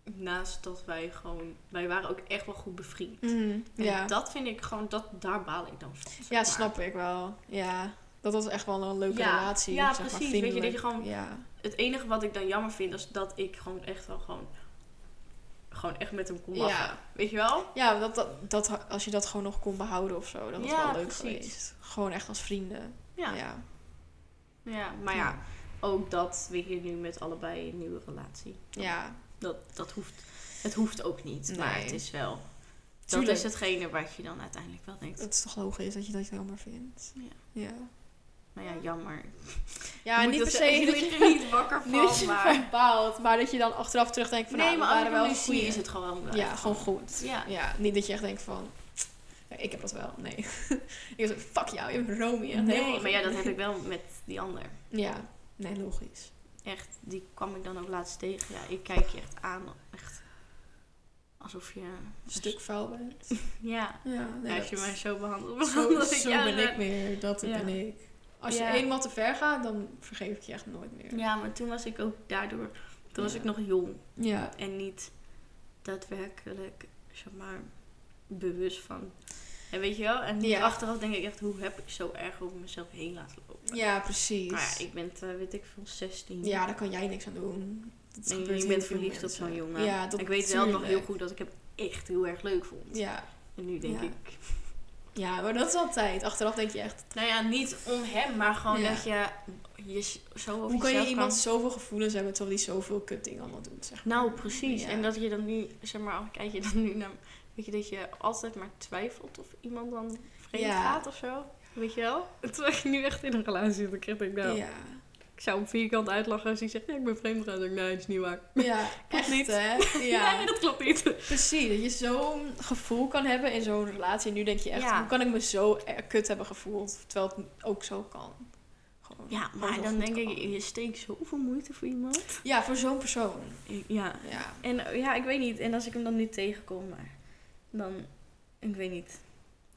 naast dat wij gewoon... Wij waren ook echt wel goed bevriend. Mhm, En ja. dat vind ik gewoon, dat, daar baal ik dan van. ja, maar. snap ik wel. Ja. Dat was echt wel een leuke Ja. relatie. Ja, zeg maar, precies. Weet je, dat je gewoon- Ja. Het enige wat ik dan jammer vind, is dat ik gewoon echt wel gewoon... Gewoon echt met hem kon Ja. lachen. Weet je wel? Ja, dat, dat, dat, als je dat gewoon nog kon behouden of zo, dan was het Ja, wel leuk precies. geweest. Gewoon echt als vrienden. Ja. Ja. Ja, maar ja, ook dat, weet je, nu met allebei een nieuwe relatie. Ja, Dat, dat hoeft, het hoeft ook niet, maar het is wel... Dat Tuurlijk. is hetgene wat je dan uiteindelijk wel denkt. het is toch logisch dat je dat jammer vindt. Ja. Ja. Nou ja, jammer. Ja, niet per se dat je [laughs] niet wakker van, je maar... maar dat je dan achteraf terugdenkt van nee, nou, maar waren wel goede. is het gewoon wel. Ja, gewoon goed. Ja. Ja, niet dat je echt denkt van, ja, ik heb dat wel. Nee. [laughs] ik was fuck jou, je bent Romy. Echt Nee, maar ja, dat goed. heb ik wel met die ander. Ja, nee, logisch. Echt, die kwam ik dan ook laatst tegen. Ja, ik kijk je echt aan. Echt alsof je... Een stuk vuil bent. [laughs] Ja, Ja, nee, als je mij zo behandelt. Zo, ben ik meer, dat Ja. ben ik. Als je Ja. eenmaal te ver gaat, dan vergeef ik je echt nooit meer. Ja, maar toen was ik ook daardoor... Toen was ik nog jong. Ja, En niet daadwerkelijk, zeg maar, bewust van... En weet je wel? En nu Ja. achteraf denk ik echt, hoe heb ik zo erg over mezelf heen laten lopen? ja precies. Maar ja, ik ben, eh, weet ik veel, 16. Ja, daar kan jij niks aan doen. Dat En je bent verliefd op zo'n jongen. Ja, dat ik weet wel nog heel goed dat ik hem echt heel erg leuk vond. Ja. En nu denk Ja. ik... ja, maar dat is altijd. Achteraf denk je echt, Nou ja, niet om hem, maar gewoon Ja. dat je je zo over hoe kan je iemand zoveel gevoelens hebben terwijl die zoveel kutdingen allemaal doet, zeg maar. Nou, precies. Ja. En dat je dan nu, zeg maar, kijk je dan nu naar... Weet je, dat je altijd maar twijfelt of iemand dan vreemd Ja. gaat of zo. Weet je wel? [laughs] Terwijl je nu echt in een relatie zit. Dan krijg ik nou... Ja. Ik zou hem vierkant uitlachen als hij zegt, ja, ik ben vreemd gegaan. Dan nee, dat is niet waar. Ja, [laughs] Klopt echt niet. hè? [laughs] Ja, Ja, dat klopt niet. precies. Dat je zo'n gevoel kan hebben in zo'n relatie. En nu denk je echt, Ja. hoe kan ik me zo kut hebben gevoeld, terwijl het ook zo kan. Gewoon, Ja, maar dan denk ik, je steekt zoveel moeite voor iemand. Ja, voor zo'n persoon. Ja. Ja. En ja, ik weet niet. En als ik hem dan nu tegenkom, maar dan, ik weet niet.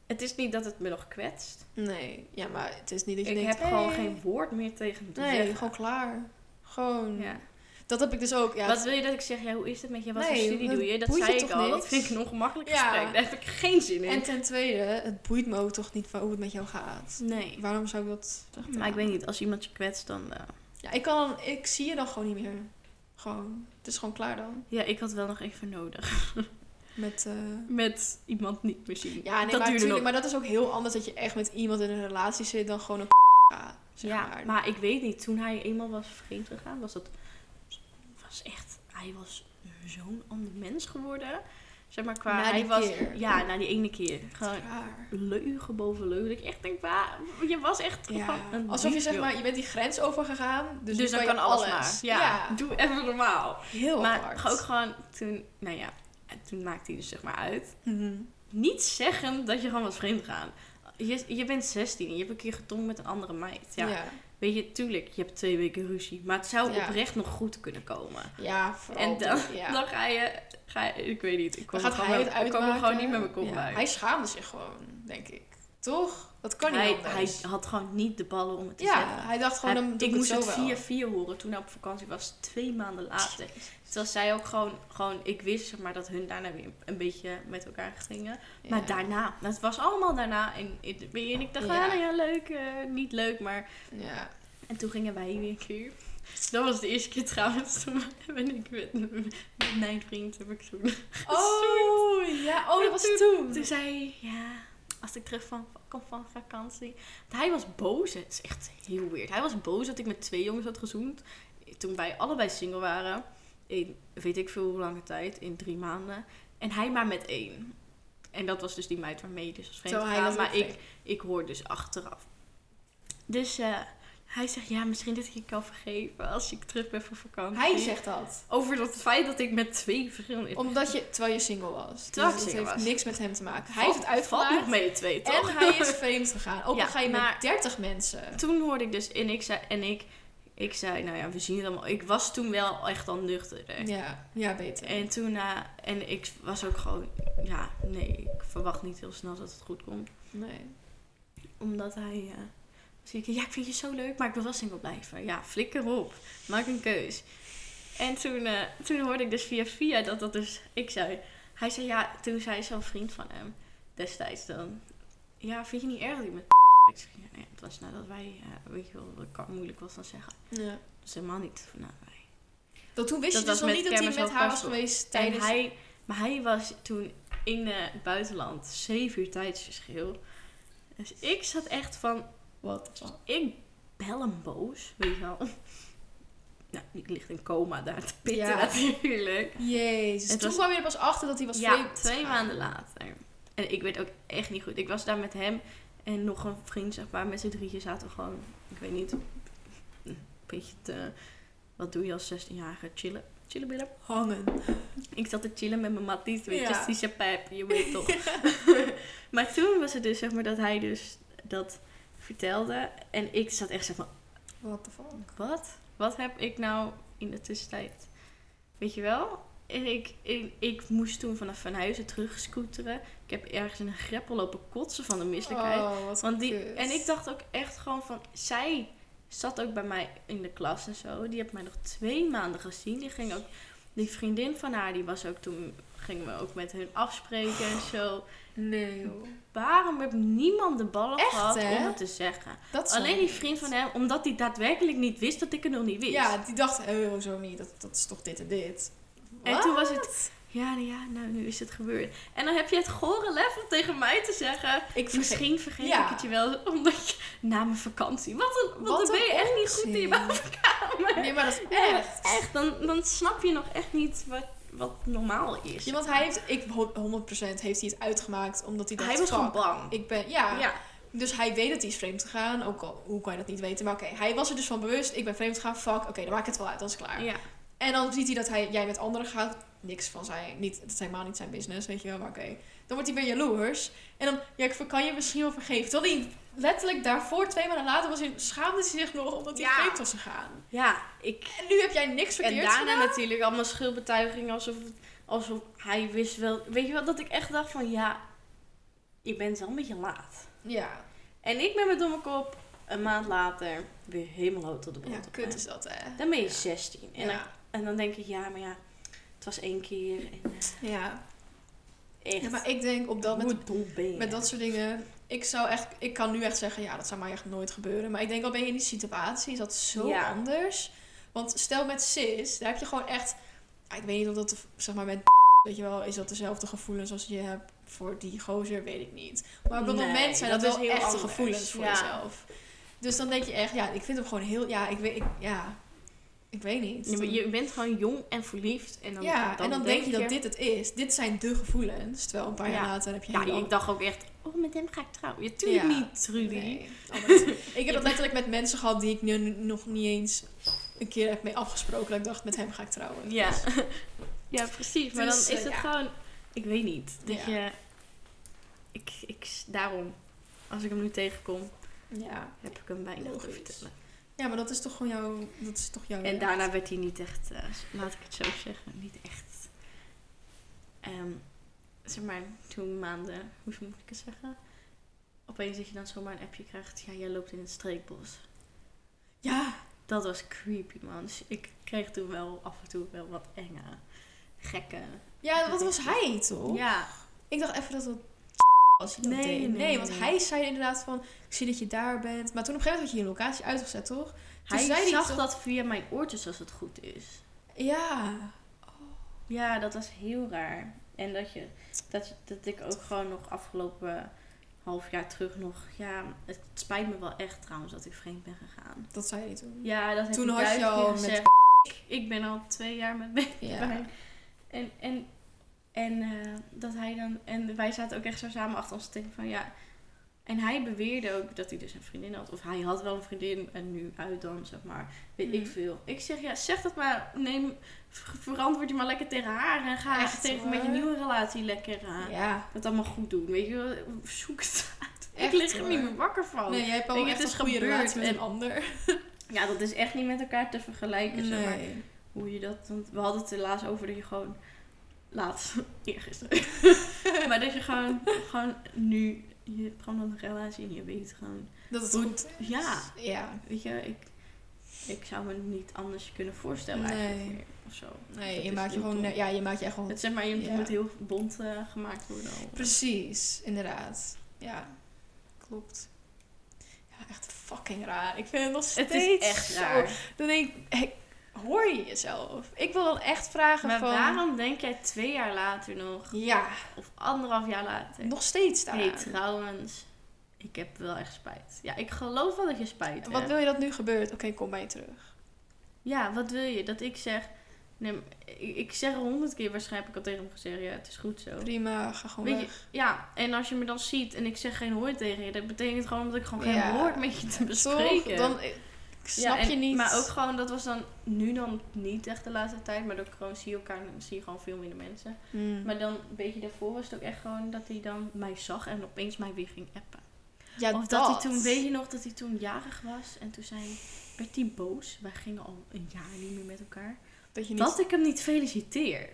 Het is niet dat het me nog kwetst. Nee, ja, maar het is niet dat je Ik denkt, heb gewoon geen woord meer tegen hem te Nee, zeggen. gewoon klaar. Gewoon. Ja. Dat heb ik dus ook. Ja, Wat wil je dat ik zeg? Ja, hoe is het met je? Wat voor Nee, studie dat doe je? Dat zei ik al. Dat vind ik een ongemakkelijk Ja. gesprek. Daar heb ik geen zin in. En ten tweede, het boeit me ook toch niet van hoe het met jou gaat. nee. Waarom zou ik dat? Maar ik weet niet, als iemand je kwetst, dan... eh, Ja, ik, kan, ik zie je dan gewoon niet meer. Gewoon. Het is gewoon klaar dan. Ja, ik had wel nog even nodig. [laughs] Met, eh, Met iemand niet zien. Ja, nee, dat maar, duurde tuurlijk, nog. maar dat is ook heel anders dat je echt met iemand in een relatie zit dan gewoon een gaat. Zeg ja, maar. maar. ik weet niet. Toen hij eenmaal was vreemd gegaan, was dat... Was echt... Hij was zo'n ander mens geworden. Zeg maar, qua... Na hij die was... keer. Ja, na die ene keer. Gewoon leugen boven leugen. Dat ik echt denk, waar... Je was echt Ja. een Alsof je zeg maar, je bent die grens overgegaan. Dus, Dus, dan kan alles, maar. Ja, doe even normaal. Heel maar ook gewoon toen... Nou ja, en toen maakte hij dus zeg maar uit. Mhm. Niet zeggen dat je gewoon was vreemd gaan. Je, je bent 16 en je hebt een keer getongen met een andere meid. Ja. Ja. Weet je, tuurlijk, je hebt twee weken ruzie. Maar het zou Ja. oprecht nog goed kunnen komen. Ja, vooral En dan, ja. dan ga je, ga je... Ik weet niet. Ik kwam, gaat gewoon, het ik kwam er gewoon niet met mijn kop bij. Hij schaamde zich gewoon, denk ik. Toch? Dat kan niet hij, anders. hij had gewoon niet de ballen om het te ja, zeggen. hij dacht gewoon, Hij- dan ik ik moest het het zo wel. 4-4 horen toen hij op vakantie was. Twee maanden later. Terwijl zij ook gewoon, gewoon... Ik wist zeg maar dat hun daarna weer een beetje met elkaar gingen. Maar daarna, het was allemaal daarna. En, ik- dacht, Ja. ja. ja, leuk, eh, niet leuk, maar... Ja. En toen gingen wij weer een keer. [laughs] Dat was de eerste keer trouwens. Toen [laughs] ben ik met, met mijn vriend, heb ik toen... Oh, [laughs] ja. Oh, dat was toen- toen. Toen zei hij, ja, als ik terug van, kom van vakantie. Want hij was boos. Het is echt heel weird. Hij was boos dat ik met twee jongens had gezoend. Toen wij allebei single waren. In weet ik veel hoe lange tijd. In drie maanden. En hij maar met één. En dat was dus die meid waarmee je dus was vreemd gegaan. dat Maar ik, ik hoor dus achteraf. Dus eh, hij zegt, ja, misschien dat ik je kan vergeven als ik terug ben van vakantie. Hij zegt dat. Over dat feit dat ik met twee verschillende... Omdat je, terwijl je single was. Terwijl dus single heeft was. niks met hem te maken. Hij heeft het uitgemaakt. nog mee twee, toch? En hij is [laughs] vreemd gegaan. Ook Ja, al ga je maar- met 30 mensen. Toen hoorde ik dus, en ik zei, en ik, ik zei, nou ja, we zien het allemaal. Ik was toen wel echt al nuchter. Ja, ja, beter. En toen, eh, en ik was ook gewoon, ja, nee, ik verwacht niet heel snel dat het goed komt. Nee. Omdat hij, zie ik, ja, ik vind je zo leuk, maar ik wil wel single blijven. Ja, flikker op, maak een keus. En toen, eh, toen hoorde ik dus via via dat dat dus, ik zei, hij zei, ja, toen zei zo'n vriend van hem destijds dan, ja, vind je niet erg dat ik met nee, het was nadat wij, eh, weet je wel, dat moeilijk was dan zeggen. Ja. Helemaal niet vanaf wij. Dat, toen wist Dat je dus nog niet dat hij met haar was geweest En tijdens... hij, maar hij was toen in het buitenland, zeven uur tijdsverschil. Dus ik zat echt van, Wat? ik bel hem boos, weet je wel. [laughs] Nou, die ligt in coma daar te pitten Ja. natuurlijk. Jezus. Het toen was- kwam je er pas achter dat hij was Ja, twee gegaan. maanden later. En ik weet ook echt niet goed. Ik was daar met hem En nog een vriend, zeg maar, met z'n drieën zaten we gewoon, ik weet niet, een beetje te, wat doe je als 16-jarige? Chillen. Chillen billen. Hangen. Ik zat te chillen met mijn matties, weet je, Ja. Sisha Pijp, je weet toch. [laughs] [laughs] maar toen was het dus, zeg maar, dat hij dus dat vertelde. En ik zat echt zo van, What the fuck? wat? Wat heb ik nou in de tussentijd? Weet je wel? En ik, ik, ik moest toen vanaf Van Huizen terug scooteren. Ik heb ergens in een greppel lopen kotsen van de misselijkheid. Oh, wat Want die, kut. en ik dacht ook echt gewoon van... Zij zat ook bij mij in de klas en zo. Die heeft mij nog twee maanden gezien. Die ging ook... Die vriendin van haar, die was ook toen... Gingen we ook met hun afspreken en zo. Nee, joh. Waarom heeft niemand de ballen Echt, gehad hè? om het te zeggen? Dat Alleen die vriend van hem, omdat hij daadwerkelijk niet wist dat ik het nog niet wist. Ja, die dacht, oh, zo niet. Dat, dat is toch dit en dit. En toen was het, ja, ja, nou, nu is het gebeurd. En dan heb je het gore lef om tegen mij te zeggen, Ik vergeet. misschien vergeet Ja. ik het je wel, omdat je, na mijn vakantie. Wat een, wat Wat dan ben je echt niet goed in je bovenkamer. Nee, maar dat is Ja, echt. echt, dan, dan snap je nog echt niet wat, wat normaal is. Ja, want hij heeft, ik, 100% heeft hij het uitgemaakt omdat hij dacht, hij was fuck, gewoon bang. ik ben, ja. ja. Dus hij weet dat hij is vreemd gegaan. Ook al, hoe kan je dat niet weten? Maar oké, hij was er dus van bewust. Ik ben vreemd gegaan. Fuck, oké, dan maak ik het wel uit. Dat is klaar. ja. En dan ziet hij dat hij, jij met anderen gaat. Niks van zijn, niet, het is helemaal niet zijn business, weet je wel. Maar oké, dan wordt hij weer jaloers. En dan, ja, ik kan je misschien wel vergeven. Terwijl hij letterlijk daarvoor, twee maanden later, was hij, schaamde hij zich nog omdat hij Ja. vreemd was gegaan. Ja, ik, En nu heb jij niks En verkeerd daarna gedaan. natuurlijk allemaal schuldbetuigingen alsof, alsof hij wist wel. Weet je wel, dat ik echt dacht van ja, je bent wel een beetje laat. Ja, En ik ben met domme kop een maand later weer helemaal hout tot de ja boot. kut is dat, hè. Dan ben je 16. En, Ja. En dan denk ik, ja, maar ja, het was één keer. En eh, ja. echt, ja, maar ik denk op dat, met, ben je? met dat soort dingen... Ik zou echt... Ik kan nu echt zeggen, ja, dat zou mij echt nooit gebeuren. Maar ik denk, al ben je in die situatie, is dat zo Ja. anders. Want stel met cis, daar heb je gewoon echt... ja, ik weet niet of dat, zeg maar, met... Weet je wel, is dat dezelfde gevoelens als je hebt voor die gozer? Weet ik niet. Maar op dat Nee, moment zijn dat dat, wel echte gevoelens voor Ja. jezelf. Dus dan denk je echt, ja, ik vind hem gewoon heel... Ja, ik weet... Ik, ja, ik weet niet. Je bent gewoon jong en verliefd. En dan, ja, en dan denk je dat dit het is. Dit zijn de gevoelens. Terwijl een paar jaar Ja. later heb je Ja, ik dacht ook echt, oh, met hem ga ik trouwen. Tuurlijk Ja. niet, Trudy. Nee, [laughs] ik heb dat letterlijk met mensen gehad die ik nu nog niet eens een keer heb mee afgesproken. Dat ik dacht, met hem ga ik trouwen. Ja, [laughs] ja precies. Maar Dus, dan is eh, het ja. gewoon, ik weet niet. Dat je, ik, ik, daarom, als ik hem nu tegenkom, Ja. heb ik hem weinig te vertellen. Ja, maar dat is toch gewoon jouw... Dat is toch jouw En daarna werd hij niet echt, eh, laat ik het zo zeggen, niet echt, ehm, zeg maar, toen maanden, hoe moet ik het zeggen? Opeens dat je dan zomaar een appje krijgt, ja, jij loopt in het streekbos. Ja, Dat was creepy, man. Dus ik kreeg toen wel af en toe wel wat enge, gekke. ja, wat was hij toch? Ja, Ik dacht even dat het dat Nee, deed. nee, Nee, want hij zei inderdaad van... Ik zie dat je daar bent. Maar toen op een gegeven moment had je je locatie uitgezet, toch? Toen hij zei zag toch- dat via mijn oortjes als het goed is. Ja. Ja, dat was heel raar. En dat, je, dat, dat ik ook gewoon nog afgelopen half jaar terug nog... Ja, het spijt me wel echt trouwens dat ik vreemd ben gegaan. Dat zei hij toen. Ja, dat heb Toen ik had je al met gezegd. Ik, ik ben al twee jaar met Ben Ja. En, en, en eh, dat hij dan... En wij zaten ook echt zo samen achter ons te denken van ja... En hij beweerde ook dat hij dus een vriendin had. Of hij had wel een vriendin en nu uit dan, zeg maar. Weet ik Mhm. veel. Ik zeg, ja, zeg dat maar. Neem, ver- verantwoord je maar lekker tegen haar. En ga Echt, tegen met je nieuwe relatie lekker uh, Ja. dat allemaal goed doen. Weet je wel, zoek het uit. Echt, ik lig er niet meer wakker van. Nee, jij hebt al echt het een is goede gebeurd relatie met en- een ander. [laughs] Ja, dat is echt niet met elkaar te vergelijken. Zeg maar. Nee. Hoe je dat... Want we hadden het laatst over dat je gewoon... Laatst, [laughs] eergisteren. [laughs] maar dat je gewoon, gewoon nu... Je hebt gewoon een relatie en je weet gewoon... Dat het goed is. Ja. Ja. Weet je, ik, ik zou me niet anders kunnen voorstellen Nee. eigenlijk meer. Of zo. Nee, Dat je maakt je gewoon... dom. Ja, je maakt je gewoon... Het, zeg maar, je Ja. moet heel bond eh, gemaakt worden al. Precies, inderdaad. Ja, klopt. Ja, echt fucking raar. Ik vind het nog Het steeds is echt zo- raar. Dan denk ik, hoor je jezelf? Ik wil dan echt vragen Maar van... waarom denk jij twee jaar later nog, Ja, of anderhalf jaar later? nog steeds daar. hey, trouwens, ik heb wel echt spijt. Ja, ik geloof wel dat je spijt Wat hebt. wil je dat nu gebeurt? Oké, kom bij je terug. Ja, wat wil je? Dat ik zeg, Nee, ik, zeg honderd keer waarschijnlijk al tegen hem gezegd, ja, het is goed zo. Prima, ga gewoon Weet je, weg. ja, en als je me dan ziet en ik zeg geen woord tegen je, dat betekent gewoon dat ik gewoon geen Ja. woord met je te Toch? bespreken. Dan, snap Ja, en- je niet. Maar ook gewoon, dat was dan nu dan niet echt de laatste tijd, maar ik gewoon zie je elkaar zie je gewoon veel minder mensen. Hmm. Maar dan, een beetje daarvoor was het ook echt gewoon dat hij dan mij zag en opeens mij weer ging appen. ja, of dat. hij toen, weet je nog, dat hij toen jarig was en toen zei, werd hij boos. Wij gingen al een jaar niet meer met elkaar. dat je niet... Dat ik hem niet feliciteer.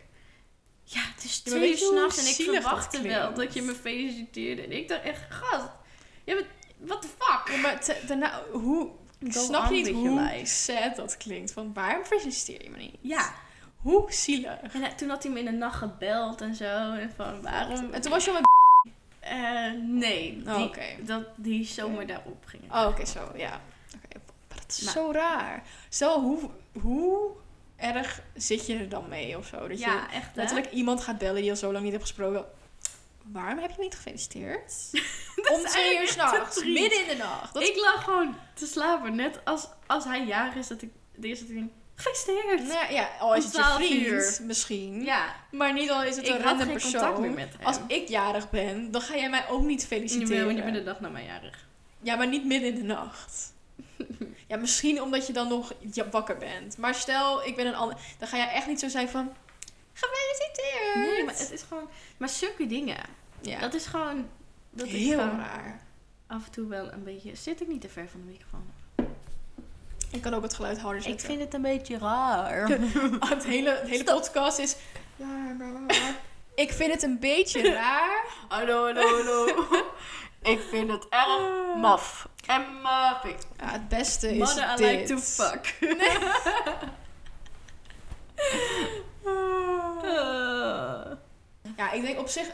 Ja, het is twee uur je s'nachts en ik verwachtte wel dat je me feliciteerde. En ik dacht echt, gast, ja, wat what the fuck? Ja, maar daarna, hoe... Go snap je niet hoe sad dat klinkt? Van waarom feliciteer je me niet? Ja, Hoe zielig. en hij- toen had hij me in de nacht gebeld en zo. En van, waarom? En toen was je al met... Eh, nee, Oh, die, dat, die zomer daarop ging. Oh, oké, zo, ja. Oké, maar dat is Maar- zo raar. Stel, hoe, hoe erg zit je er dan mee of zo? Dat je ja, echt hè? letterlijk iemand gaat bellen die je al zo lang niet hebt gesproken. Waarom heb je me niet gefeliciteerd? [laughs] Om twee uur s'nachts, midden in de nacht. Dat Ik lag gewoon te slapen, net als, als hij jarig is, dat ik de eerste ding, gefeliciteerd. Nee, ja, al is het je 12 vriend, uur. misschien. Ja, Maar niet al is het ik een random persoon. meer met hem. Als ik jarig ben, dan ga jij mij ook niet feliciteren. wil, je bent de dag na mijn jarig. Ja, maar niet midden in de nacht. ja, misschien omdat je dan nog wakker bent. Maar stel, ik ben een ander... Dan ga jij echt niet zo zijn van... Gefeliciteerd! Nee, maar het is gewoon... Maar zulke dingen, Ja, dat is gewoon... Dat ik heel gewoon raar. af en toe wel een beetje... Zit ik niet te ver van de microfoon? Ik kan ook het geluid harder Ik zetten. vind het een beetje raar. [laughs] het hele, het hele podcast is... [laughs] Ja, [laughs] ik vind het een beetje raar. Hallo, hallo, hallo. ik vind het erg maf. En maffig. Ja, het beste is Mother, I dit. like to fuck. Ja, ik denk op zich...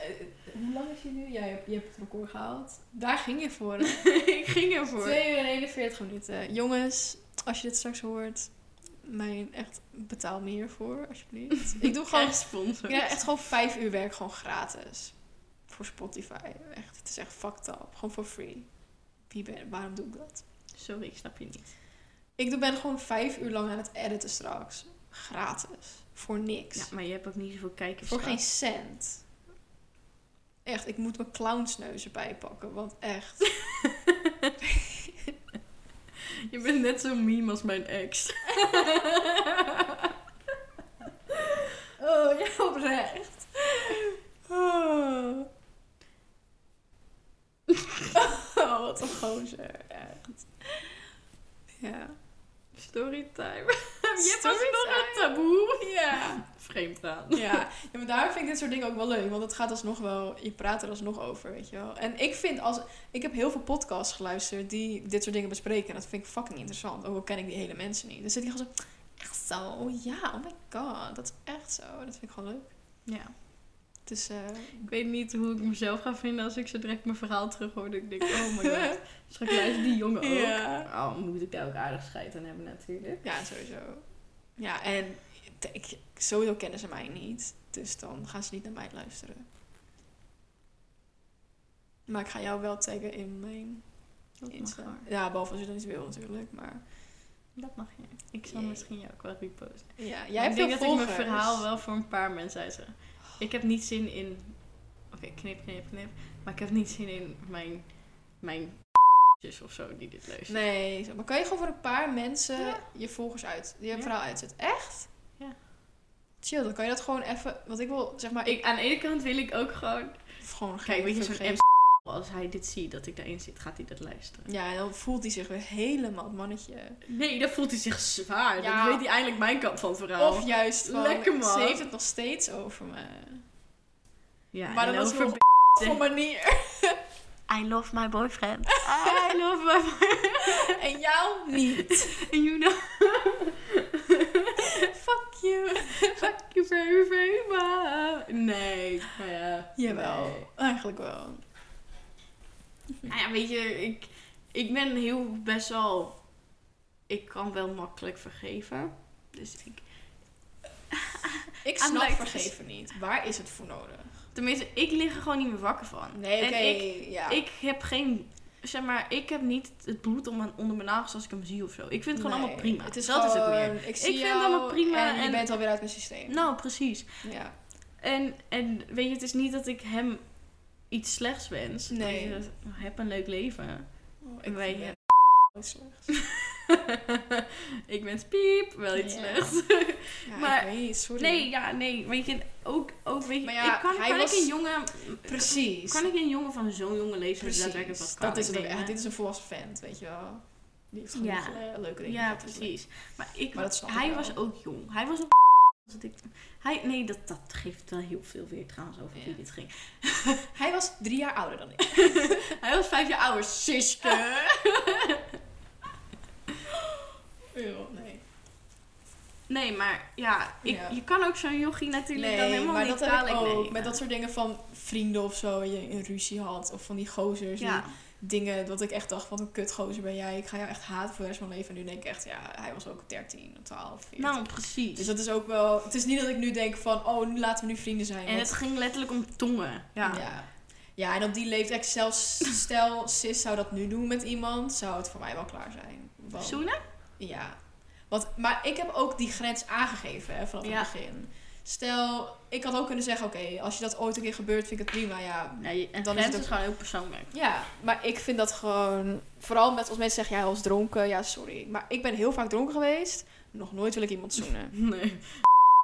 hoe lang is je nu? Ja, je hebt, je hebt het record gehaald. Daar ging je voor. [laughs] ik ging ervoor. 2 uur en 41 minuten. Jongens, als je dit straks hoort, mij echt betaal me hiervoor, alsjeblieft. Ik doe [laughs] gewoon, sponsor. ja, echt gewoon 5 uur werk gewoon gratis. Voor Spotify. Echt, het is echt fucked up. Gewoon for free. Wie ben, waarom doe ik dat? Sorry, ik snap je niet. Ik doe- ben gewoon 5 uur lang aan het editen straks. Gratis. Voor niks. Ja, maar je hebt ook niet zoveel kijkers. voor geen cent. Echt, ik moet mijn clownsneuzen bijpakken. Want echt. [laughs] Je bent net zo meme als mijn ex. [laughs] Oh, ja, oprecht. Oh. [laughs] oh, wat een gozer. Echt. Ja. Storytime. [laughs] je was Storytime. nog een taboe. Ja. Vreemdgaan. Ja. ja, maar daar vind ik dit soort dingen ook wel leuk. Want het gaat alsnog wel... Je praat er alsnog over, weet je wel. En ik vind als... Ik heb heel veel podcasts geluisterd die dit soort dingen bespreken. En dat vind ik fucking interessant. Ook al ken ik die hele mensen niet. Dan zit die gewoon zo... Echt zo? Ja, oh my god. Dat is echt zo. Dat vind ik gewoon leuk. Ja. Dus eh Ik weet niet hoe ik mezelf ga vinden als ik zo direct mijn verhaal terug hoor. Dat ik denk, oh my god. [laughs] Straks luistert die jongen ook. Ja. Oh, moet ik daar ook aardig scheid aan hebben natuurlijk. Ja, sowieso. Ja, en ik, sowieso kennen ze mij niet. Dus dan gaan ze niet naar mij luisteren. Maar ik ga jou wel taggen in mijn Dat mag Insta. wel. Ja, behalve als je dat niet wil natuurlijk. Maar Dat mag je. Ik zal Jee. misschien jou ook wel reposten. ja, jij Maar hebt ik denk dat ik mijn verhaal wel voor een paar mensen uitzeg. Ik heb niet zin in... Oké, knip, knip, knip. Maar ik heb niet zin in mijn... Mijn of zo die dit luistert. Nee, maar kan je gewoon voor een paar mensen Ja. je volgers uit, je Ja. verhaal uitzetten? Echt? Ja. Chill, dan kan je dat gewoon even, want ik wil, zeg maar, ik, aan de ene kant wil ik ook gewoon... gewoon Kijk, weet je, zo'n als hij dit ziet, dat ik daarin zit, gaat hij dat luisteren. Ja, en dan voelt hij zich weer helemaal het mannetje. Nee, dan voelt hij zich zwaar. Ja. Dan weet hij eindelijk mijn kant van het verhaal. Of juist van, Lekker, man. ze heeft het nog steeds over me. ja, maar en dat was over wel [laughs] b- Voor manier. I love my boyfriend. I love my boyfriend. En jou niet. you know. Fuck you. Fuck you very, very much. Nee, ja. Jawel, Nee. eigenlijk wel. Nou ja, weet je, ik, ik ben heel best wel... Ik kan wel makkelijk vergeven. Dus ik... Ik snap like- vergeven niet. Waar is het voor nodig? Tenminste, ik lig er gewoon niet meer wakker van. Nee, oké, En ik, ja. ik heb geen zeg maar, ik heb niet het bloed om mijn, onder mijn nagels als ik hem zie of zo. Ik vind het gewoon Nee, allemaal prima. Het is dat is het meer. Ik, zie vind het allemaal prima En, je en- bent alweer uit mijn systeem. Nou, precies. Ja. En, en weet je, het is niet dat ik hem iets slechts wens. Nee. Heb een leuk leven. Oh, En wij hebben- het [laughs] slecht. [laughs] ik wens piep, wel iets slechts. Ja, [laughs] Maar- ik weet sorry. Nee, ja, nee. Weet je, ook, ook weet je, ja, ik kan, hij kan was- ik een jongen... Precies. Kan ik een jongen van zo'n jonge leeftijd Precies. daadwerkelijk wat kan? dat is het ook echt. Dit is een volwassen vent, weet je wel. Die heeft genoeg Ja. eh, leuke dingen. Ja, precies. Maar, ik, Maar dat snap ik hij was ook jong. Hij was nog... als ik- Hij, nee, dat, dat geeft wel heel veel weer trouwens over Ja. wie dit ging. Hij was drie jaar ouder dan ik. [laughs] Hij was vijf jaar ouder, Siske. Nee. Nee, maar ja, ik, Ja. je kan ook zo'n jochie natuurlijk dan helemaal maar niet dat kwalijk ook. nemen. Met dat soort dingen van vrienden of zo, je een ruzie had. Of van die gozers. Ja, Die dingen dat ik echt dacht, wat een kutgozer ben jij. Ik ga jou echt haten voor de rest van mijn leven. En nu denk ik echt, ja, hij was ook 13, 12, 14. nou precies. dus dat is ook wel... Het is niet dat ik nu denk van, oh, nu laten we nu vrienden zijn. en want- het ging letterlijk om tongen. Ja. Ja. ja. en op die leeftijd, zelfs stel sis zou dat nu doen met iemand, zou het voor mij wel klaar zijn. Zoenen? Ja. Want, maar ik heb ook die grens aangegeven hè, vanaf Ja. het begin. Stel, ik had ook kunnen zeggen, oké, als je dat ooit een keer gebeurt, vind ik het prima. Ja, Nee, en Dan is het gewoon heel persoonlijk. ja, maar ik vind dat gewoon... Vooral met als mensen zeggen, ja, hij was dronken. Ja, sorry. Maar ik ben heel vaak dronken geweest. Nog nooit wil ik iemand zoenen. [laughs] Nee.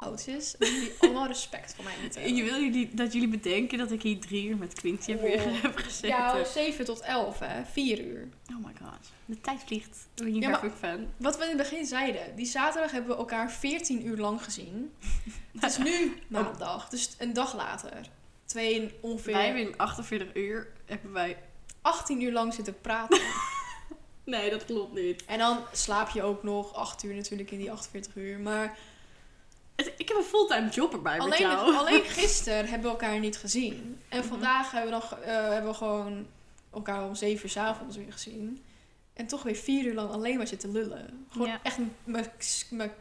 Oud is. En jullie [laughs] allemaal respect voor mij moeten Je wil jullie, dat jullie bedenken dat ik hier drie uur met Quinty heb, weer Oh. [laughs] heb gezeten. Ja, 7 tot 11, hè. 4 uur. Oh my god. De tijd vliegt. Ben je Ja, maar- fan? Wat we in het begin zeiden. Die zaterdag hebben we elkaar 14 uur lang gezien. [laughs] Het is nu maandag. Dus een dag later. Twee ongeveer Wij hebben in 48 uur hebben wij... 18 uur lang zitten praten. Nee, dat klopt niet. en dan slaap je ook nog 8 uur natuurlijk in die 48 uur. Maar Het- ik heb een fulltime job erbij met alleen, jou. alleen [laughs] gisteren hebben we elkaar niet gezien. En Mhm. vandaag hebben we, nog, eh, hebben we gewoon elkaar om 7 uur 's avonds weer gezien. En toch weer 4 uur lang alleen maar zitten lullen. Gewoon Ja. echt mijn mijn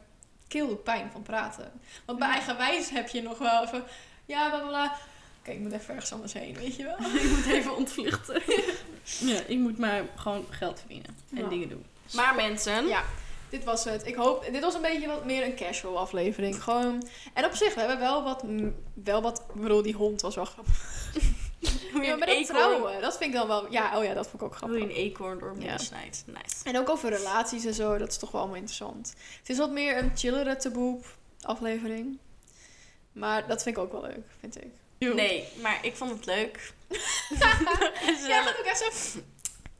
keel doet pijn van praten. Want bij Ja. eigenwijs heb je nog wel even... Ja, bla bla bla. Oké, ik moet even ergens anders heen, weet je wel. [laughs] ik moet even ontvluchten. [laughs] ja, ik moet maar gewoon geld verdienen. En Ja. dingen doen. Maar mensen... Ja, dit was het. Ik hoop... Dit was een beetje wat meer een casual aflevering. Gewoon... En op zich, we hebben wel wat... Wel wat... Ik bedoel, die hond was wel grappig. [laughs] Hoe Ja, een maar dat trouwen, dat vind ik dan wel... Ja, oh ja, dat vond ik ook Hoe je grappig. een eekhoorn door Ja. snijdt. Nice. En ook over relaties en zo, dat is toch wel allemaal interessant. Het is wat meer een chillere taboe aflevering. Maar dat vind ik ook wel leuk, vind ik. Nee, maar ik vond het leuk. [laughs] [laughs] Ja, dat ook echt zo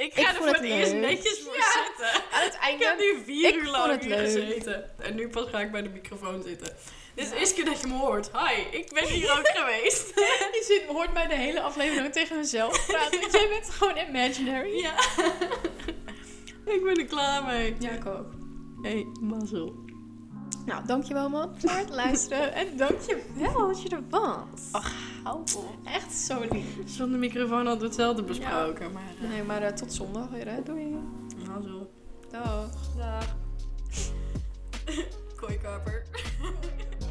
Ik Ik ga er voor het het eerst netjes voor Ja. zitten. aan het Ik einde. heb nu vier Ik uur lang hier gezeten. En nu pas ga ik bij de microfoon zitten. Ja. is keer dat je me hoort. Hi, ik ben hier ook [laughs] geweest. Je zit, hoort mij de hele aflevering tegen mezelf praten. Want jij bent gewoon imaginary. Ja. [laughs] ik ben er klaar mee. Ja, ik ook. Hey, mazzel. Nou, dankjewel man voor het luisteren. En dankjewel dat je er was. Ach, hou op. Echt zo lief. Zonder microfoon hadden we hetzelfde besproken. Maar, eh, Nee, maar eh, tot zondag weer hè. Doei. mazzel. Dag. Dag. Kooikaper. [laughs]